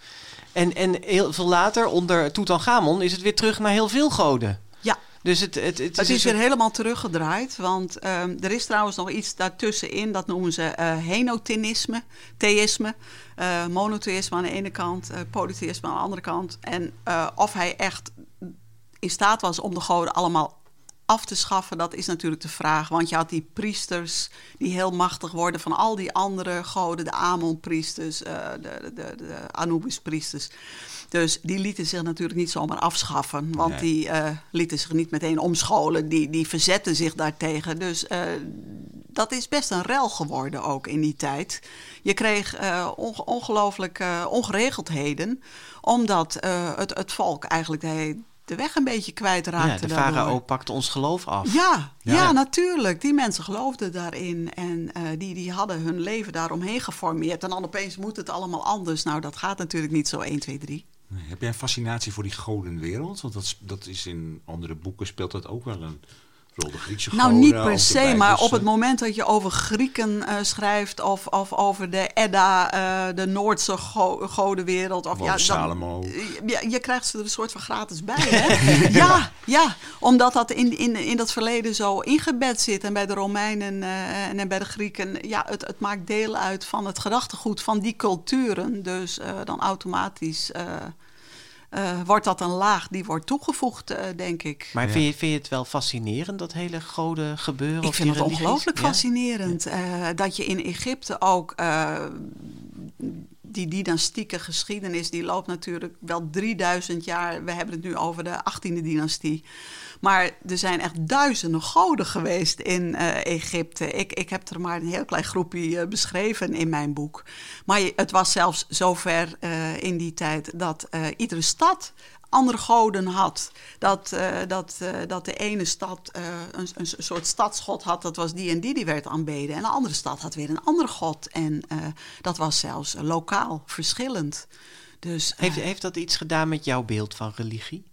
En, en heel veel later, onder Tutankhamon, is het weer terug naar heel veel goden. Ja, Dus het, het, het, Het is is weer een- helemaal teruggedraaid, want ehm, er is trouwens nog iets daartussenin, dat noemen ze eh henotheïsme, theïsme, eh, monotheïsme aan de ene kant, eh polytheïsme aan de andere kant. En of hij echt in staat was om de goden allemaal af te schaffen, dat is natuurlijk de vraag. Want je had die priesters die heel machtig worden van al die andere goden, de Amon-priesters, eh, de, de, de Anubis-priesters. Dus die lieten zich natuurlijk niet zomaar afschaffen, want Nee. die eh, lieten zich niet meteen omscholen, die, die verzetten zich daartegen. Dus eh, dat is best een rel geworden ook in die tijd. Je kreeg onge- ongelooflijk eh, ongeregeldheden, omdat het, het volk eigenlijk de de weg een beetje kwijtraakten. Ja, de farao pakte ons geloof af. Ja, ja, Ja. natuurlijk. Die mensen geloofden daarin en eh, die, die hadden hun leven daaromheen geformeerd. En dan opeens moet het allemaal anders. Nou, dat gaat natuurlijk niet zo 1, 2, 3. Nee, Heb jij een fascinatie voor die godenwereld? Want dat, is- dat is in andere boeken speelt dat ook wel een. De Griekse Nou, niet per se, maar Bijbelse. op het moment dat je over Grieken eh, schrijft of, of over de Edda, eh, de Noordse go godenwereld. Of, ja, dan- Salomo. Ja, je krijgt ze er een soort van gratis bij, <laughs> hè? ja, ja, omdat dat in, in, in dat verleden zo ingebed zit. En bij de Romeinen eh, en bij de Grieken, ja, het, het maakt deel uit van het gedachtegoed van die culturen. Dus eh, dan automatisch eh, wordt dat een laag die wordt toegevoegd, eh, denk ik. Maar Ja. vind, je, vind je het wel fascinerend, dat hele goden gebeuren? Ik vind het ongelooflijk Ja? fascinerend eh, dat je in Egypte ook eh, die dynastieke geschiedenis, die loopt natuurlijk wel 3000 jaar. We hebben het nu over de 18e dynastie. Maar er zijn echt duizenden goden geweest in eh, Egypte. Ik, ik heb er maar een heel klein groepje eh, beschreven in mijn boek. Maar het was zelfs zover eh, in die tijd dat iedere stad andere goden had. Dat, eh, dat, eh, dat de ene stad eh, een, een soort stadsgod had, dat was die en die, die werd aanbeden. En een andere stad had weer een andere god. En dat was zelfs lokaal verschillend. Dus, Heeft, heeft dat iets gedaan met jouw beeld van religie?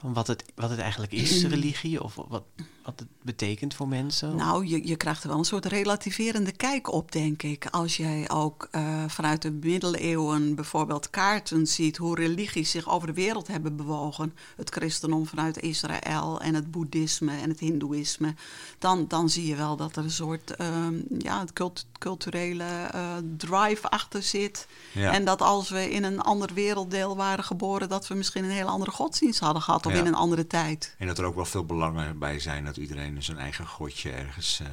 Van wat het, wat het eigenlijk is, religie? Of wat, wat het betekent voor mensen? Nou, je, je krijgt er wel een soort relativerende kijk op, denk ik. Als jij ook eh, vanuit de middeleeuwen bijvoorbeeld kaarten ziet hoe religies zich over de wereld hebben bewogen. Het christendom vanuit Israël en het boeddhisme en het hindoeïsme. Dan, dan zie je wel dat er een soort ehm, ja, cult- culturele eh, drive achter zit. Ja. En dat als we in een ander werelddeel waren geboren, dat we misschien een hele andere godsdienst hadden gehad. Of Ja. in een andere tijd. En dat er ook wel veel belangen bij zijn dat iedereen zijn eigen godje ergens... eh,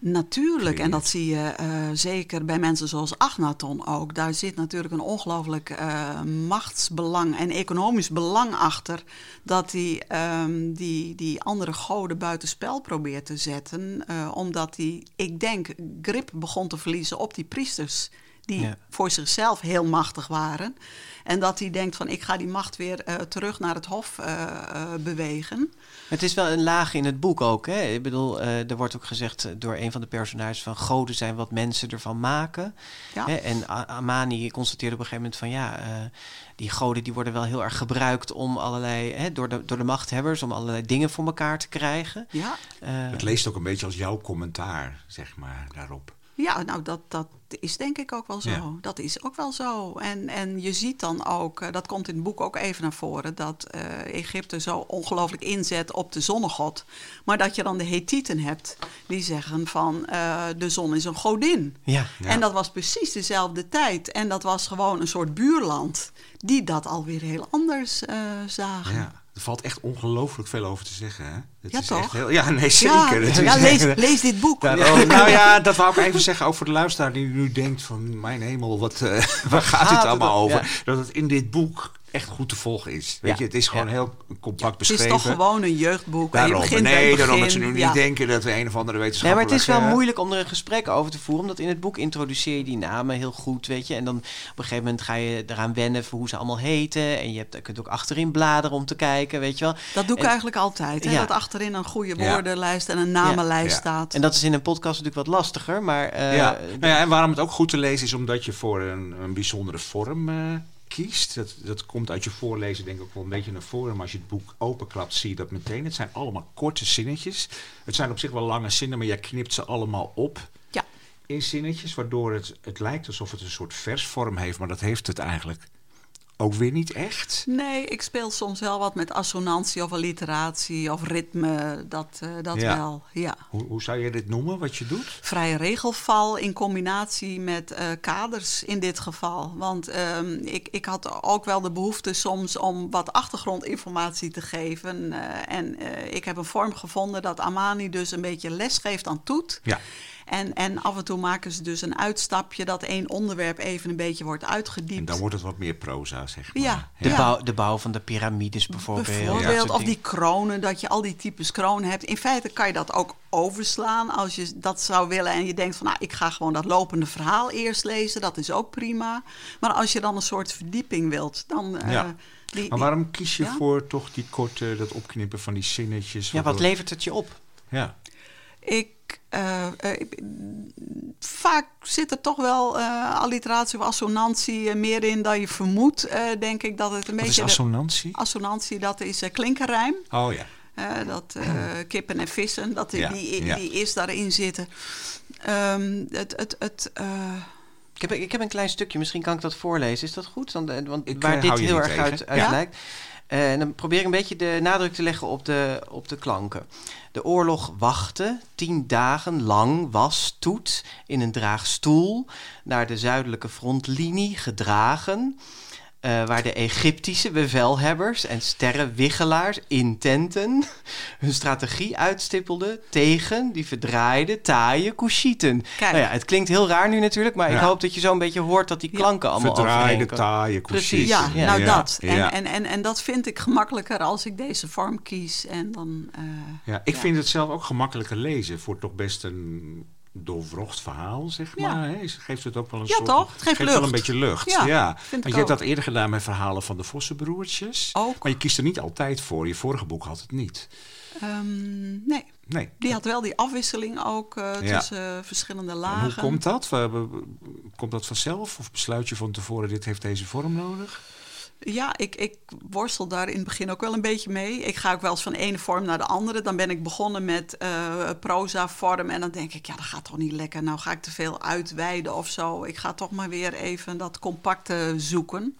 Natuurlijk, en dat zie je eh, zeker bij mensen zoals Agnaton ook. Daar zit natuurlijk een ongelooflijk eh, machtsbelang en economisch belang achter. Dat hij ehm, die, die andere goden buitenspel probeert te zetten. omdat hij, ik denk, grip begon te verliezen op die priesters. Die Ja. voor zichzelf heel machtig waren. En dat hij denkt van ik ga die macht weer eh, terug naar het hof eh, eh, bewegen. Het is wel een laag in het boek ook. Hè? Ik bedoel, eh, er wordt ook gezegd door een van de personages van goden zijn wat mensen ervan maken. Ja. Hè? En Amani constateerde op een gegeven moment van ja, eh, die goden die worden wel heel erg gebruikt om allerlei, hè, door, de, door de machthebbers, om allerlei dingen voor elkaar te krijgen. Ja, het leest ook een beetje als jouw commentaar, zeg maar, daarop. Ja, nou, dat, dat is denk ik ook wel zo. Ja. Dat is ook wel zo. En, en je ziet dan ook, eh, dat komt in het boek ook even naar voren, dat eh, Egypte zo ongelooflijk inzet op de zonnegod. Maar dat je dan de Hethieten hebt die zeggen van eh, de zon is een godin. ja. Ja. En dat was precies dezelfde tijd. En dat was gewoon een soort buurland die dat alweer heel anders zagen. Ja, er valt echt ongelooflijk veel over te zeggen, hè? Het Ja, is toch? Echt heel, ja, nee, zeker. Ja, lees, lees dit boek. Daarom- <laughs> nou ja, dat wou ik even zeggen, ook voor de luisteraar die nu denkt van... mijn hemel, wat, eh, <laughs> waar gaat gaat dit het allemaal over? Ja. Dat het in dit boek echt goed te volgen is. Weet Ja. je, het is gewoon Ja. heel compact Het is beschreven. toch gewoon een jeugdboek. en je Daarom, begint nee, daarom dat ze nu niet Ja. denken dat we een of andere Nee, maar het is wel moeilijk om er een gesprek over te voeren. Omdat in het boek introduceer je die namen heel goed, weet je. En dan op een gegeven moment ga je eraan wennen voor hoe ze allemaal heten. En je hebt, je kunt ook achterin bladeren om te kijken, weet je wel. Dat doe ik En- eigenlijk altijd. Hè? Ja. Dat achterin een goede Ja. woordenlijst en een namenlijst Ja. staat. En dat is in een podcast natuurlijk wat lastiger, maar... eh, ja. Nou ja, en waarom het ook goed te lezen is omdat je voor een, een bijzondere vorm eh, kiest. Dat, dat komt uit je voorlezen denk ik ook wel een beetje naar voren. Maar als je het boek openklapt zie je dat meteen. Het zijn allemaal korte zinnetjes. Het zijn op zich wel lange zinnen, maar jij knipt ze allemaal op Ja. in zinnetjes. Waardoor het, het lijkt alsof het een soort versvorm heeft. Maar dat heeft het eigenlijk ook weer niet echt. Nee, ik speel soms wel wat met assonantie of alliteratie of ritme. Dat, eh, dat Ja. wel, ja. Hoe, hoe zou je dit noemen, wat je doet? Vrije regelval in combinatie met eh, kaders in dit geval. Want ehm, ik, ik had ook wel de behoefte soms om wat achtergrondinformatie te geven. eh, en ik heb een vorm gevonden dat Amani dus een beetje les geeft aan Toet. Ja. En, en af en toe maken ze dus een uitstapje dat één onderwerp even een beetje wordt uitgediept. En dan wordt het wat meer proza, zeg maar. Ja. De, Ja. bouw, de bouw van de piramides bijvoorbeeld. Bijvoorbeeld, of die kronen, dat je al die types kronen hebt. In feite kan je dat ook overslaan als je dat zou willen. En je denkt van, nou, ik ga gewoon dat lopende verhaal eerst lezen. Dat is ook prima. Maar als je dan een soort verdieping wilt, dan, eh, Ja. Die, Maar waarom kies je Ja? voor toch die korte, dat opknippen van die zinnetjes? Ja, wat levert het je op? Ja, Ik, eh, eh, ik- vaak zit er toch wel eh alliteratie of assonantie eh, meer in dan je vermoedt, eh, denk ik. Dat het een wat is beetje... de- assonantie? assonantie, dat is eh, klinkerrijm. Oh ja. Eh, dat eh, <clears throat> kippen en vissen, dat die, Ja, die, ja. die eerst daarin zitten. Ehm, het, het, het, eh, Ik heb, ik heb een klein stukje, misschien kan ik dat voorlezen. Is dat goed? Dan, want Ik, waar dit heel erg uit, tegen. uit Ja? lijkt. Eh, en dan probeer ik een beetje de nadruk te leggen op de, op de klanken. De oorlog wachtte tien dagen lang was Toet in een draagstoel naar de zuidelijke frontlinie gedragen. Eh, waar de Egyptische bevelhebbers en sterrenwiggelaars in tenten hun strategie uitstippelden tegen die verdraaide, taaie. Kijk. Nou ja, het klinkt heel raar nu natuurlijk, maar ik hoop dat je zo een beetje hoort dat die Ja. klanken allemaal Verdraaide, overeenkomen. taaie, Precies. ja, Ja. nou Ja, dat. En, ja. En, en, en dat vind ik gemakkelijker als ik deze vorm kies. En dan, eh, Ja, ik Ja. vind het zelf ook gemakkelijker lezen. Voor toch best een doorwrocht verhaal, zeg Ja. maar. Hè? Geeft het ook wel een Ja, soort... toch? Het geeft wel een beetje lucht. Ja, Ja, Want je hebt dat eerder gedaan met verhalen van de Vossenbroertjes. Ook. Maar je kiest er niet altijd voor. Je vorige boek had het niet. ehm, nee, Nee. die had wel die afwisseling ook eh, Ja. tussen verschillende En lagen. hoe komt dat? Komt dat vanzelf? Of besluit je van tevoren, dit heeft deze vorm nodig? Ja, ik, ik worstel daar in het begin ook wel een beetje mee. Ik ga ook wel eens van de ene vorm naar de andere. Dan ben ik begonnen met eh proza vorm. En dan denk ik, ja, dat gaat toch niet lekker. Nou ga ik te veel uitweiden of zo. Ik ga toch maar weer even dat compacte zoeken.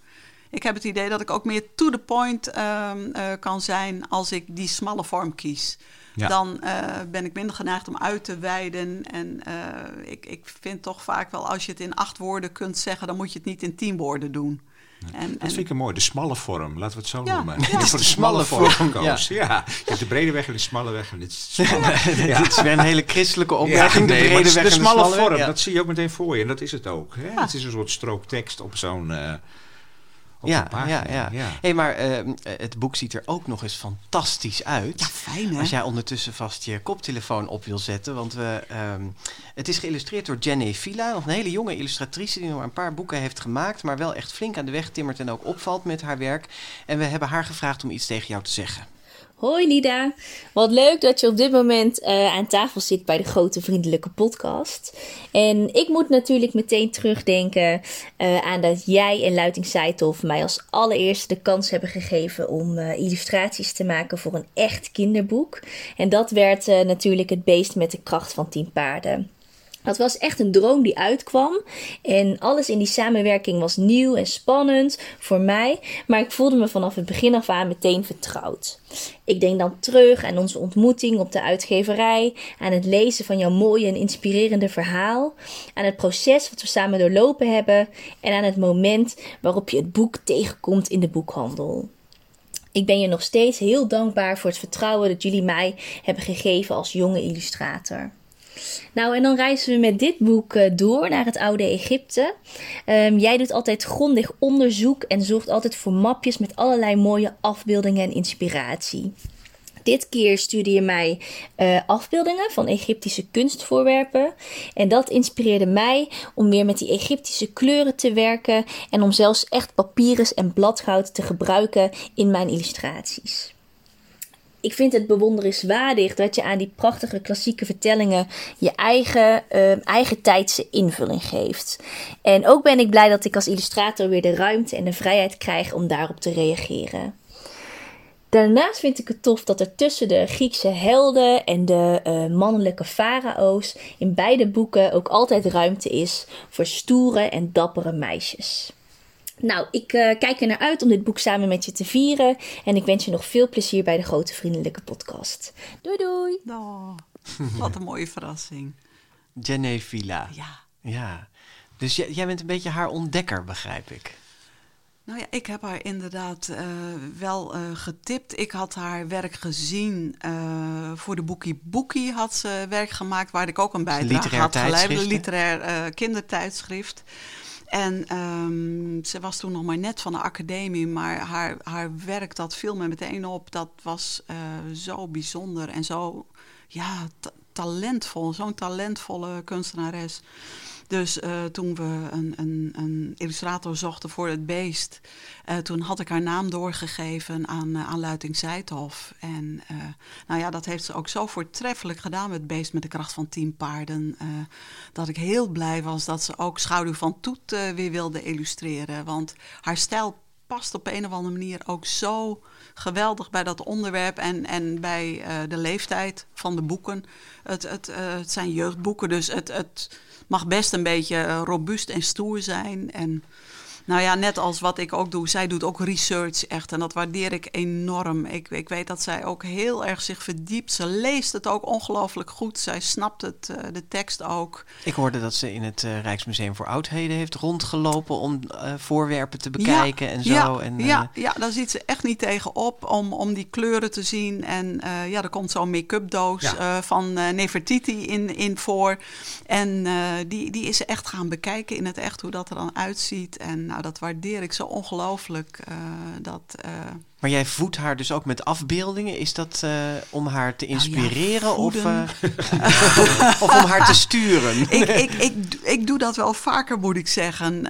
Ik heb het idee dat ik ook meer to the point ehm, eh, kan zijn als ik die smalle vorm kies. Ja. Dan eh, ben ik minder geneigd om uit te wijden. En eh, ik, ik vind toch vaak wel, als je het in acht woorden kunt zeggen, dan moet je het niet in tien woorden doen. En, Dat en- vind ik een mooi. De smalle vorm, laten we het zo Ja, noemen. ja. <laughs> Voor de Smalle smalle vorm vorm, gekozen. Ja. Je hebt de brede weg en de smalle weg. En <laughs> dit is smalle. Dit is weer een hele christelijke opmerking. nee, de brede weg de en smalle weg. vorm, Ja. dat zie je ook meteen voor je. En dat is het ook. Hè? Het is een soort strook tekst op zo'n eh op Ja, pagina. ja, ja. Hey, maar eh, het boek ziet er ook nog eens fantastisch uit. Ja, fijn hè? Als jij ondertussen vast je koptelefoon op wil zetten. Want we, ehm, het is geïllustreerd door Jenny Villa. Nog een hele jonge illustratrice die nog maar een paar boeken heeft gemaakt. Maar wel echt flink aan de weg timmert en ook opvalt met haar werk. En we hebben haar gevraagd om iets tegen jou te zeggen. Hoi Nida, wat leuk dat je op dit moment eh, aan tafel zit bij de Grote Vriendelijke Podcast. En ik moet natuurlijk meteen terugdenken eh, aan dat jij en Luiting Seithoff mij als allereerste de kans hebben gegeven om eh, illustraties te maken voor een echt kinderboek. En dat werd natuurlijk het beest met de kracht van tien paarden. Dat was echt een droom die uitkwam. En alles in die samenwerking was nieuw en spannend voor mij. Maar ik voelde me vanaf het begin af aan meteen vertrouwd. Ik denk dan terug aan onze ontmoeting op de uitgeverij. Aan het lezen van jouw mooie en inspirerende verhaal. Aan het proces wat we samen doorlopen hebben. En aan het moment waarop je het boek tegenkomt in de boekhandel. Ik ben je nog steeds heel dankbaar voor het vertrouwen dat jullie mij hebben gegeven als jonge illustrator. Nou, en dan reizen we met dit boek eh, door naar het oude Egypte. Ehm, jij doet altijd grondig onderzoek en zorgt altijd voor mapjes met allerlei mooie afbeeldingen en inspiratie. Dit keer stuurde je mij eh, afbeeldingen van Egyptische kunstvoorwerpen. En dat inspireerde mij om weer met die Egyptische kleuren te werken. En om zelfs echt papyrus en bladgoud te gebruiken in mijn illustraties. Ik vind het bewonderenswaardig dat je aan die prachtige klassieke vertellingen je eigen, eh, eigen tijdse invulling geeft. En ook ben ik blij dat ik als illustrator weer de ruimte en de vrijheid krijg om daarop te reageren. Daarnaast vind ik het tof dat er tussen de Griekse helden en de eh, mannelijke farao's in beide boeken ook altijd ruimte is voor stoere en dappere meisjes. Nou, ik eh, kijk er naar uit om dit boek samen met je te vieren. En ik wens je nog veel plezier bij de Grote Vriendelijke Podcast. Doei doei! Oh, <laughs> wat een mooie verrassing. Jenny Villa. Ja. Ja. Dus jij, jij bent een beetje haar ontdekker, begrijp ik. Nou ja, ik heb haar inderdaad eh, wel eh, getipt. Ik had haar werk gezien eh, voor de Boekie Boekie had ze werk gemaakt, waar ik ook een bijdrage had geleid. tijdschrift, Een literair eh, kindertijdschrift. En ehm, ze was toen nog maar net van de academie, maar haar, haar werk dat viel me meteen op. Dat was eh, zo bijzonder en zo ja, ta- talentvol, zo'n talentvolle kunstenares. Dus uh, toen we een, een, een, illustrator zochten voor het beest, uh, toen had ik haar naam doorgegeven aan, uh, aan Luiting Zijthof. En nou ja, dat heeft ze ook zo voortreffelijk gedaan met het beest met de kracht van tien paarden. dat ik heel blij was dat ze ook Schaduw van Toet weer wilde illustreren. Want haar stijl past op een of andere manier ook zo geweldig bij dat onderwerp en, en bij de leeftijd van de boeken. Het, het, het zijn jeugdboeken, dus het, het mag best een beetje eh, robuust en stoer zijn. En nou ja, net als wat ik ook doe. Zij doet ook research echt. En dat waardeer ik enorm. Ik, ik weet dat zij ook heel erg zich verdiept. Ze leest het ook ongelooflijk goed. Zij snapt het, uh, de tekst ook. Ik hoorde dat ze in het uh, Rijksmuseum voor Oudheden heeft rondgelopen om uh, voorwerpen te bekijken ja, en zo. Ja, en, ja, ja, daar ziet ze echt niet tegenop om, om die kleuren te zien. En ja, er komt zo'n make-up doos ja. van Nefertiti in, in voor. En die, die is ze echt gaan bekijken in het echt, hoe dat er dan uitziet. En nou, dat waardeer ik zo ongelooflijk. Uh, dat, uh... Maar jij voedt haar dus ook met afbeeldingen. Is dat uh, om haar te inspireren nou ja, of, <laughs> of, om haar te sturen? <laughs> ik, ik, ik, ik doe dat wel vaker, moet ik zeggen,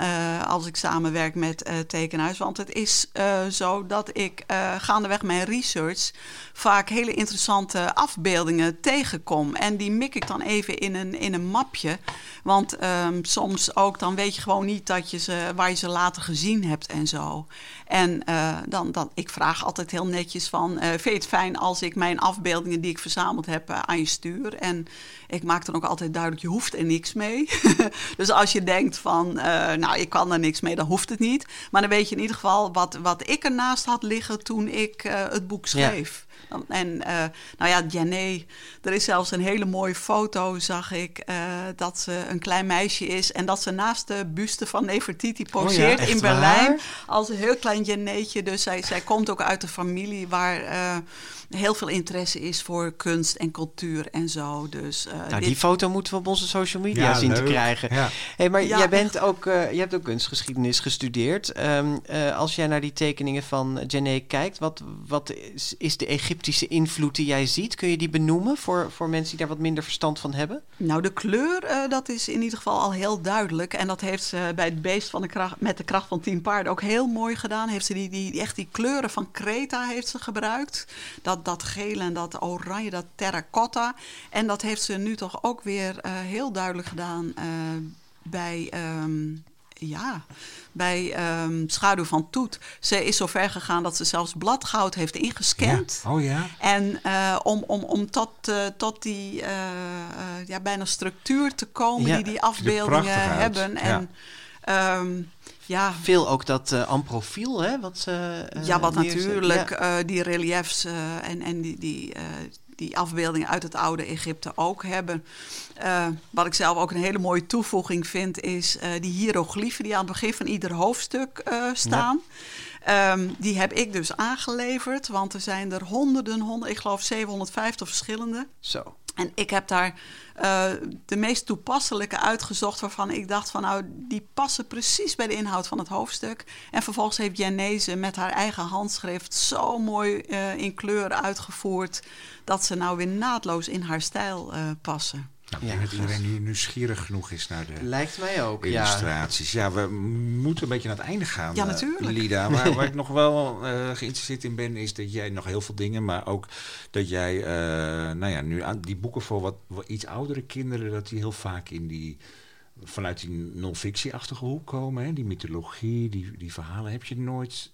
als ik samenwerk met tekenhuis. Want het is zo dat ik gaandeweg mijn research vaak hele interessante afbeeldingen tegenkom. En die mik ik dan even in een, in een mapje. Want um, soms ook, dan weet je gewoon niet dat je ze, waar je ze later gezien hebt en zo. En dan, dan, ik vraag altijd heel netjes van, uh, vind je het fijn als ik mijn afbeeldingen die ik verzameld heb uh, aan je stuur? En ik maak dan ook altijd duidelijk, je hoeft er niks mee. <laughs> dus als je denkt van, nou, ik kan er niks mee, dan hoeft het niet. Maar dan weet je in ieder geval wat, wat ik ernaast had liggen toen ik het boek schreef. Ja. En uh, nou ja, Jané, er is zelfs een hele mooie foto, zag ik, uh, dat ze een klein meisje is en dat ze naast de buste van Nefertiti poseert oh ja, in Berlijn. Waar? Als een heel klein Janéetje. Dus zij, zij komt ook uit een familie waar uh, heel veel interesse is voor kunst en cultuur en zo. Dus, nou, die foto moeten we op onze social media Ja, zien te krijgen. Ja. Hey, maar Ja. jij bent ook, uh, je hebt ook kunstgeschiedenis gestudeerd. Um, uh, als jij naar die tekeningen van Jané kijkt, wat, wat is, is, de Egyptische invloed die jij ziet? Kun je die benoemen voor, voor mensen die daar wat minder verstand van hebben? Nou, de kleur, uh, dat is in ieder geval al heel duidelijk. En dat heeft ze bij het beest van de kracht, met de kracht van tien paarden ook heel mooi gedaan. Heeft ze die, die, echt die kleuren van Kreta heeft ze gebruikt. Dat, dat gele en dat oranje, dat terracotta. En dat heeft ze nu toch ook weer uh, heel duidelijk gedaan uh, bij... Um, ja, bij um, Schaduw van Toet. Ze is zo ver gegaan dat ze zelfs bladgoud heeft ingescand. Ja. Oh ja. En uh, om, om, om tot, uh, tot die uh, ja, bijna structuur te komen Ja, die die afbeeldingen hebben. En um, ja, Veel ook dat uh, amprofiel, hè? Wat, uh, ja, wat neerzet. natuurlijk Ja. uh, die reliefs uh, en, en die, die, uh, die afbeeldingen uit het oude Egypte ook hebben. Uh, wat ik zelf ook een hele mooie toevoeging vind, is uh, die hieroglyphen die aan het begin van ieder hoofdstuk uh, staan. Ja. Um, die heb ik dus aangeleverd, want er zijn er honderden, honderden ik geloof 750 verschillende. Zo. En ik heb daar uh, de meest toepasselijke uitgezocht waarvan ik dacht van nou, die passen precies bij de inhoud van het hoofdstuk. En vervolgens heeft Janese met haar eigen handschrift zo mooi uh, in kleur uitgevoerd dat ze nou weer naadloos in haar stijl uh, passen. Nou, ik denk dat iedereen nu nieuwsgierig genoeg is naar de Lijkt mij ook, ja. illustraties. Ja. we moeten een beetje naar het einde gaan, Ja, eh, natuurlijk. Lida. Maar <laughs> waar ik nog wel eh, geïnteresseerd in ben, is dat jij nog heel veel dingen, maar ook dat jij, eh, nou ja, nu aan die boeken voor wat, wat iets oudere kinderen, dat die heel vaak in die vanuit die non-fictie-achtige hoek komen. Hè? Die mythologie, die, die verhalen. Heb je nooit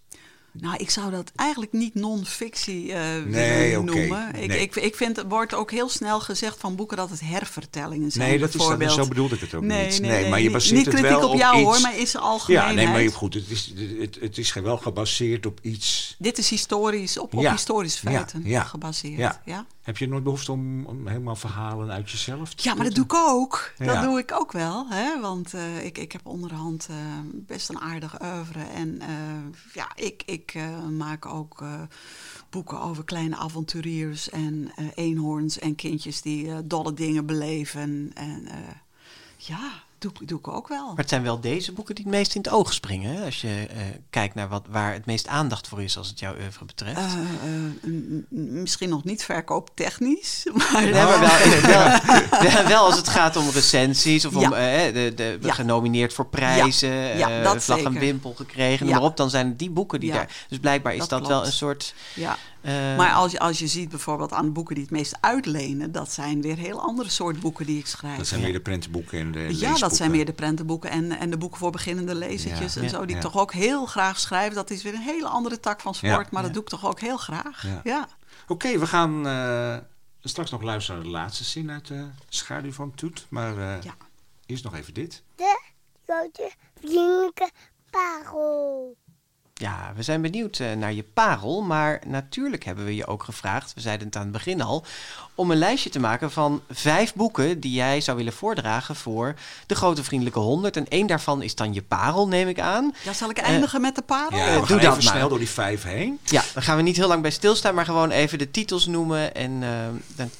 nou, ik zou dat eigenlijk niet non-fictie uh, nee, okay. noemen. Ik, nee. ik, ik vind, het wordt ook heel snel gezegd van boeken dat het hervertellingen zijn. Nee, dat is, dat, zo bedoelde ik het ook nee, niet. Nee, nee, maar je baseert niet het kritiek wel op jou iets... hoor, maar is algemeen. Ja, nee, maar goed, het is, het, het is wel gebaseerd op iets... Dit is historisch, op, op ja. historische feiten ja, ja. gebaseerd. Ja. ja. Heb je nooit behoefte om, om, helemaal verhalen uit jezelf te Ja, maar dat doe ik ook. Dat doe ik ook wel. Hè? Want uh, ik, ik heb onderhand uh, best een aardig oeuvre. En uh, ja, ik, ik maak ook uh, boeken over kleine avonturiers en eenhoorns en kindjes die dolle dingen beleven. En ja, doe, doe ik ook wel. Maar het zijn wel deze boeken die het meest in het oog springen. Hè? Als je uh, kijkt naar wat, waar het meest aandacht voor is als het jouw oeuvre betreft. Uh, uh, misschien nog niet verkooptechnisch. <laughs> Maar, maar <laughs> wel, wel, wel, als het gaat om recensies of om de, de, ja. genomineerd voor prijzen. Ja, dat vlag en wimpel gekregen. Ja. Maar op, dan zijn het die boeken die daar. Dus blijkbaar is dat, dat wel een soort. Ja. Uh, maar als je, als je ziet bijvoorbeeld aan de boeken die het meest uitlenen, dat zijn weer heel andere soort boeken die ik schrijf. Dat zijn meer de prentenboeken en de Ja, dat zijn meer de prentenboeken en, en de boeken voor beginnende lezertjes ja, en zo, die ik toch ook heel graag schrijf. Dat is weer een hele andere tak van sport, maar dat doe ik toch ook heel graag. Ja. Oké, okay, we gaan uh, straks nog luisteren naar de laatste zin uit de schaduw van Toet. Maar uh, eerst nog even dit. De grote vriendelijke parel. Ja, we zijn benieuwd uh, naar je parel, maar natuurlijk hebben we je ook gevraagd, we zeiden het aan het begin al, om een lijstje te maken van vijf boeken die jij zou willen voordragen voor de Grote Vriendelijke Honderd. En één daarvan is dan je parel, neem ik aan. Ja, zal ik eindigen uh, met de parel? Ja, we doe dat even snel door die vijf heen. Ja, dan gaan we niet heel lang bij stilstaan, maar gewoon even de titels noemen en dan...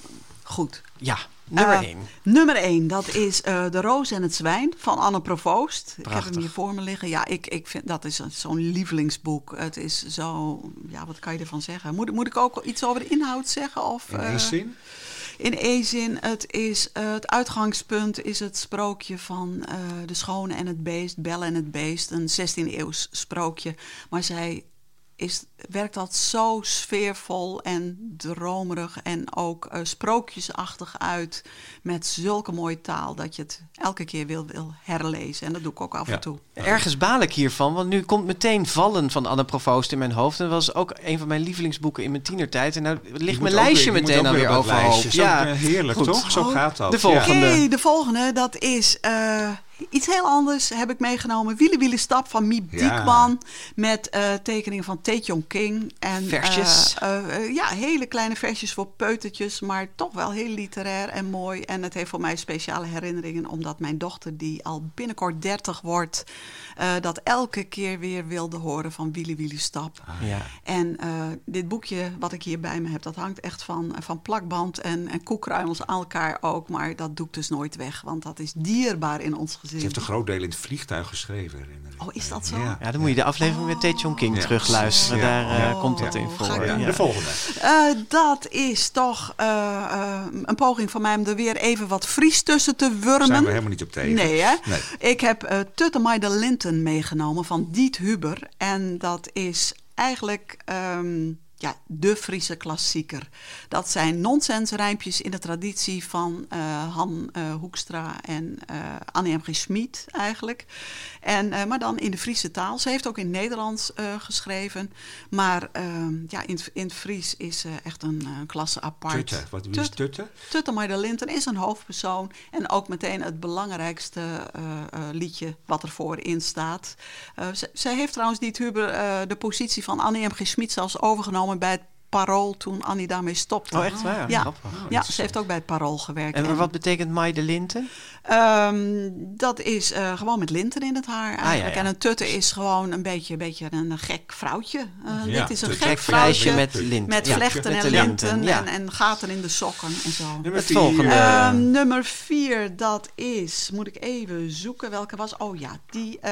Goed. Ja, Nummer 1. Uh, nummer 1, dat is uh, De Roos en het Zwijn van Anne Provoost. Prachtig. Ik heb hem hier voor me liggen. Ja, ik, ik vind dat is zo'n lievelingsboek. Het is zo, ja, wat kan je ervan zeggen? Moet, moet ik ook iets over de inhoud zeggen? Of, in één uh, zin? In één zin, het, is, het uitgangspunt is het sprookje van de schone en het beest, Belle en het beest. Een 16e-eeuws sprookje. Maar zij is, werkt dat zo sfeervol en dromerig en ook uh, sprookjesachtig uit. Met zulke mooie taal dat je het elke keer wil, wil herlezen. En dat doe ik ook af en toe. Ergens baal ik hiervan, want nu komt meteen Vallen van Anne Provoost in mijn hoofd. En dat was ook een van mijn lievelingsboeken in mijn tienertijd. En nou ligt mijn lijstje weer, meteen alweer overhoop. Ja, heerlijk Goed. toch? Zo gaat dat. De volgende. Okay, de volgende, dat is... Uh, Iets heel anders heb ik meegenomen. Wiele Wiele Stap van Miep ja. Diekman. Met uh, tekeningen van Tae King. En, versjes. Uh, uh, ja, hele kleine versjes voor peutertjes. Maar toch wel heel literair en mooi. En het heeft voor mij speciale herinneringen. Omdat mijn dochter, die al binnenkort 30 wordt... dat elke keer weer wilde horen van Wiele Wiele Stap. Ah, ja. En dit boekje wat ik hier bij me heb... dat hangt echt van, van plakband en, en koekruimels aan elkaar ook. Maar dat doe ik dus nooit weg. Want dat is dierbaar in ons gezin. Ze heeft een groot deel in het vliegtuig geschreven. Oh, is dat zo? Ja, dan moet je de aflevering met Tae Chong King terugluisteren. Daar uh, komt dat in voor. De volgende. Uh, dat is toch uh, een poging van mij om er weer even wat Fries tussen te wurmen. Zijn we helemaal niet op tegen. Nee, hè? Nee. Ik heb uh, Tutte de Linten meegenomen van Diet Huber. En dat is eigenlijk... Um, ja, de Friese klassieker. Dat zijn nonsensrijmpjes in de traditie van uh, Han uh, Hoekstra en uh, Annie M. G. Schmid eigenlijk. En, maar dan in de Friese taal. Ze heeft ook in het Nederlands geschreven. Maar ehm, ja, in, in het Fries is echt een, klasse apart. Tutte, wat wie is Tutte? Tutte maar de Linten is een hoofdpersoon. En ook meteen het belangrijkste liedje wat ervoor in staat. zij heeft trouwens niet Huber de positie van Annie M. G. Schmid zelfs overgenomen bij het Parool toen Annie daarmee stopte. Oh, echt waar? Ja, ja ze heeft ook bij het Parool gewerkt. En, en wat betekent Mai de Linten? Um, dat is uh, gewoon met linten in het haar eigenlijk. Ah, ja, ja. En een tutte is gewoon een beetje, beetje een gek vrouwtje. Uh, dit is een gek vrouwtje met, lint. met vlechten met en linten en, en, gaten in de sokken en zo. Nummer het volgende. Uh, nummer vier, dat is, moet ik even zoeken welke was. Oh ja, die uh,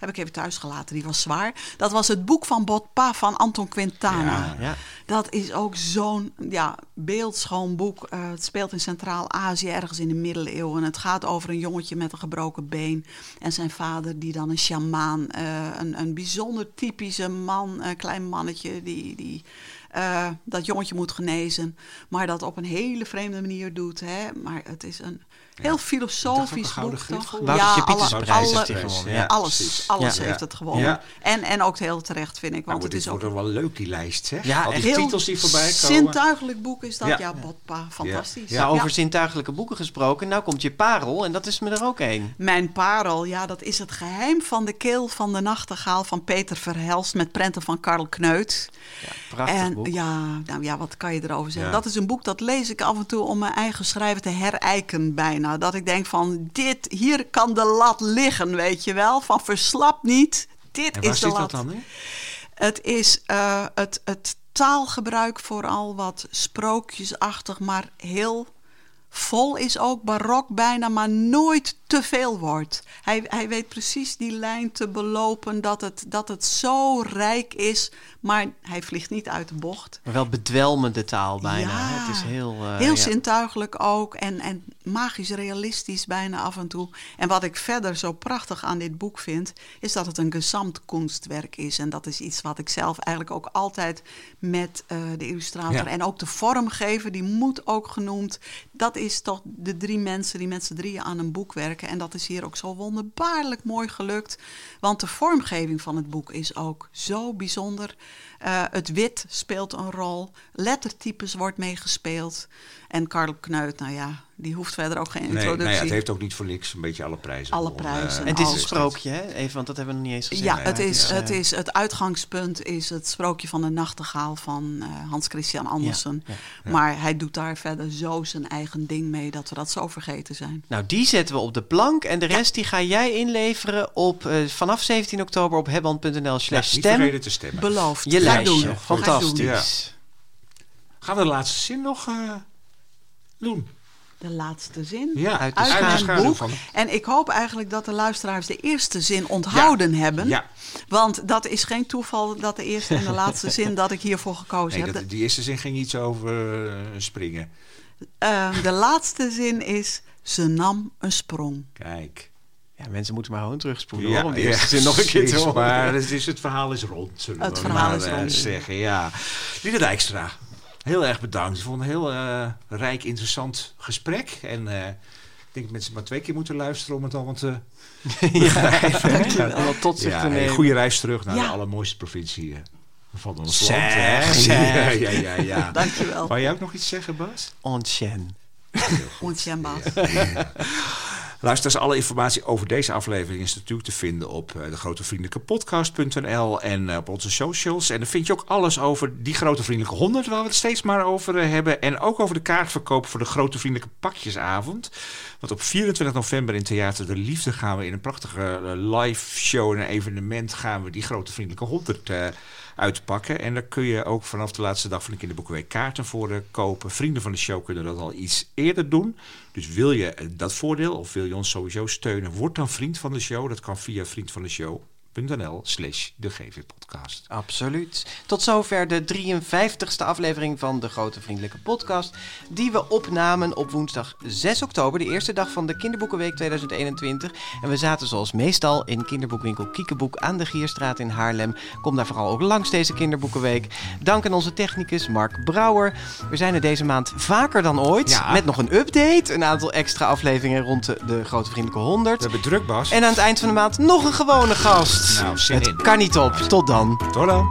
heb ik even thuis gelaten. Die was zwaar. Dat was het boek van Botpa van Anton Quintana. Ja, Dat is ook zo'n ja, beeldschoon boek. Uh, het speelt in Centraal-Azië, ergens in de middeleeuwen. Het gaat over een jongetje met een gebroken been. En zijn vader, die dan een sjamaan, uh, een, een bijzonder typische man, een klein mannetje, die. die uh, dat jongetje moet genezen, maar dat op een hele vreemde manier doet. Hè? Maar het is een heel filosofisch boek. Toch? Ja, alle, alle, ja, alles, alles ja. heeft het gewonnen. Ja. En, en ook heel terecht, vind ik. Want nou, het is ook wel leuk, die lijst. Zeg. Ja, Al die heel titels die voorbij komen. Zintuigelijk boek is dat. Ja, Botpa, fantastisch. Ja. over zintuigelijke boeken gesproken. Nou komt je parel en dat is me er ook één. Mijn parel, ja, dat is het geheim van de keel van de nachtegaal van Peter Verhelst met prenten van Karl Kneut. Ja, prachtig en, boek. Ja, nou ja, wat kan je erover zeggen? Dat is een boek dat lees ik af en toe om mijn eigen schrijven te herijken bijna. Dat ik denk van, dit, hier kan de lat liggen, weet je wel. Van verslap niet, dit en is de lat. dat dan in? Het is uh, het, het taalgebruik vooral wat sprookjesachtig, maar heel vol is ook, barok bijna, maar nooit te veel wordt. Hij, hij weet precies die lijn te belopen dat het, dat het zo rijk is, maar hij vliegt niet uit de bocht. Maar wel bedwelmende taal bijna. Ja? Het is heel... eh, Heel ja. zintuigelijk ook en, en magisch realistisch bijna af en toe. En wat ik verder zo prachtig aan dit boek vind, is dat het een gezamtkunstwerk is. En dat is iets wat ik zelf eigenlijk ook altijd met eh, de illustrator Ja. en ook de vormgever, die moet ook genoemd. Dat is toch de drie mensen die met z'n drieën aan een boek werken. En dat is hier ook zo wonderbaarlijk mooi gelukt. Want de vormgeving van het boek is ook zo bijzonder. Eh, het wit speelt een rol. Lettertypes wordt meegespeeld. En Karl Kneut, nou ja, die hoeft verder ook geen Nee, introductie. nou ja, het heeft ook niet voor niks een beetje alle prijzen. Alle prijzen. Eh, En het is een sprookje, hè? Even, want dat hebben we nog niet eens gezegd. Ja, Nee, het is, het eh, is het uitgangspunt is het sprookje van de nachtegaal van eh, Hans Christian Andersen. Ja, Maar hij doet daar verder zo zijn eigen ding mee dat we dat zo vergeten zijn. Nou, die zetten we op de plank. En de rest die ga jij inleveren op, eh, vanaf 17 oktober op hebban.nl ja, slash niet stem. vergeten te stemmen. Beloofd. Je Ga doen. Fantastisch. Gaan we de laatste zin nog eh, doen? De laatste zin. Ja, Uit de uit schaduw mijn schaduw boek. van- En ik hoop eigenlijk dat de luisteraars de eerste zin onthouden hebben. Ja, Want dat is geen toeval dat de eerste en de laatste <laughs> zin dat ik hiervoor gekozen nee, heb. dat, die eerste zin ging iets over eh, springen. Eh, de laatste zin is: ze nam een sprong. Kijk. Ja, mensen moeten maar gewoon terugspoelen hoor, om de eerste zin nog een keer te horen. Maar het, is, het verhaal is rond, zullen Het we verhaal maar is eh, rond. zeggen. Ja. Liede Dijkstra, heel erg bedankt. Ik vond een heel eh, rijk, interessant gesprek. En eh, ik denk dat mensen maar twee keer moeten luisteren om het allemaal te <laughs> begrijpen. <laughs> Dat tot zich Ja, te hey, nemen. goede reis terug naar Ja. de allermooiste provincie eh, van ons Zeg, land. Hè? zeg. Ja, ja, ja, ja. <laughs> Dankjewel. Wou jij ook nog iets zeggen, Bas? Onchen. Ontjembaas. Luisteraars, alle informatie over deze aflevering is natuurlijk te vinden op eh, degrotevriendelijkepodcast.nl en eh, op onze socials. En dan vind je ook alles over die grote vriendelijke 100 waar we het steeds maar over eh, hebben. En ook over de kaartverkoop voor de grote vriendelijke pakjesavond. Want op 24 november in Theater de Liefde gaan we in een prachtige live show en evenement gaan we die grote vriendelijke 100 eh, uitpakken. En daar kun je ook vanaf de laatste dag van de kinderboekenweek kaarten voor kopen. Vrienden van de show kunnen dat al iets eerder doen. Dus wil je eh, dat voordeel of wil je ons sowieso steunen, word dan vriend van de show. Dat kan via vriendvandeshow.nl slash de GV-podcast. Absoluut. Tot zover de 53ste aflevering van de Grote Vriendelijke Podcast. Die we opnamen op woensdag 6 oktober, de eerste dag van de Kinderboekenweek 2021. En we zaten zoals meestal in kinderboekwinkel Kiekeboek aan de Gierstraat in Haarlem. Kom daar vooral ook langs deze Kinderboekenweek. Dank aan onze technicus Mark Brouwer. We zijn er deze maand vaker dan ooit. Ja. Met nog een update, een aantal extra afleveringen rond de, de Grote Vriendelijke 100. We hebben druk, Bas. En aan het eind van de maand nog een gewone gast. Nou, zin het in. kan niet op. Tot dan. Tot dan.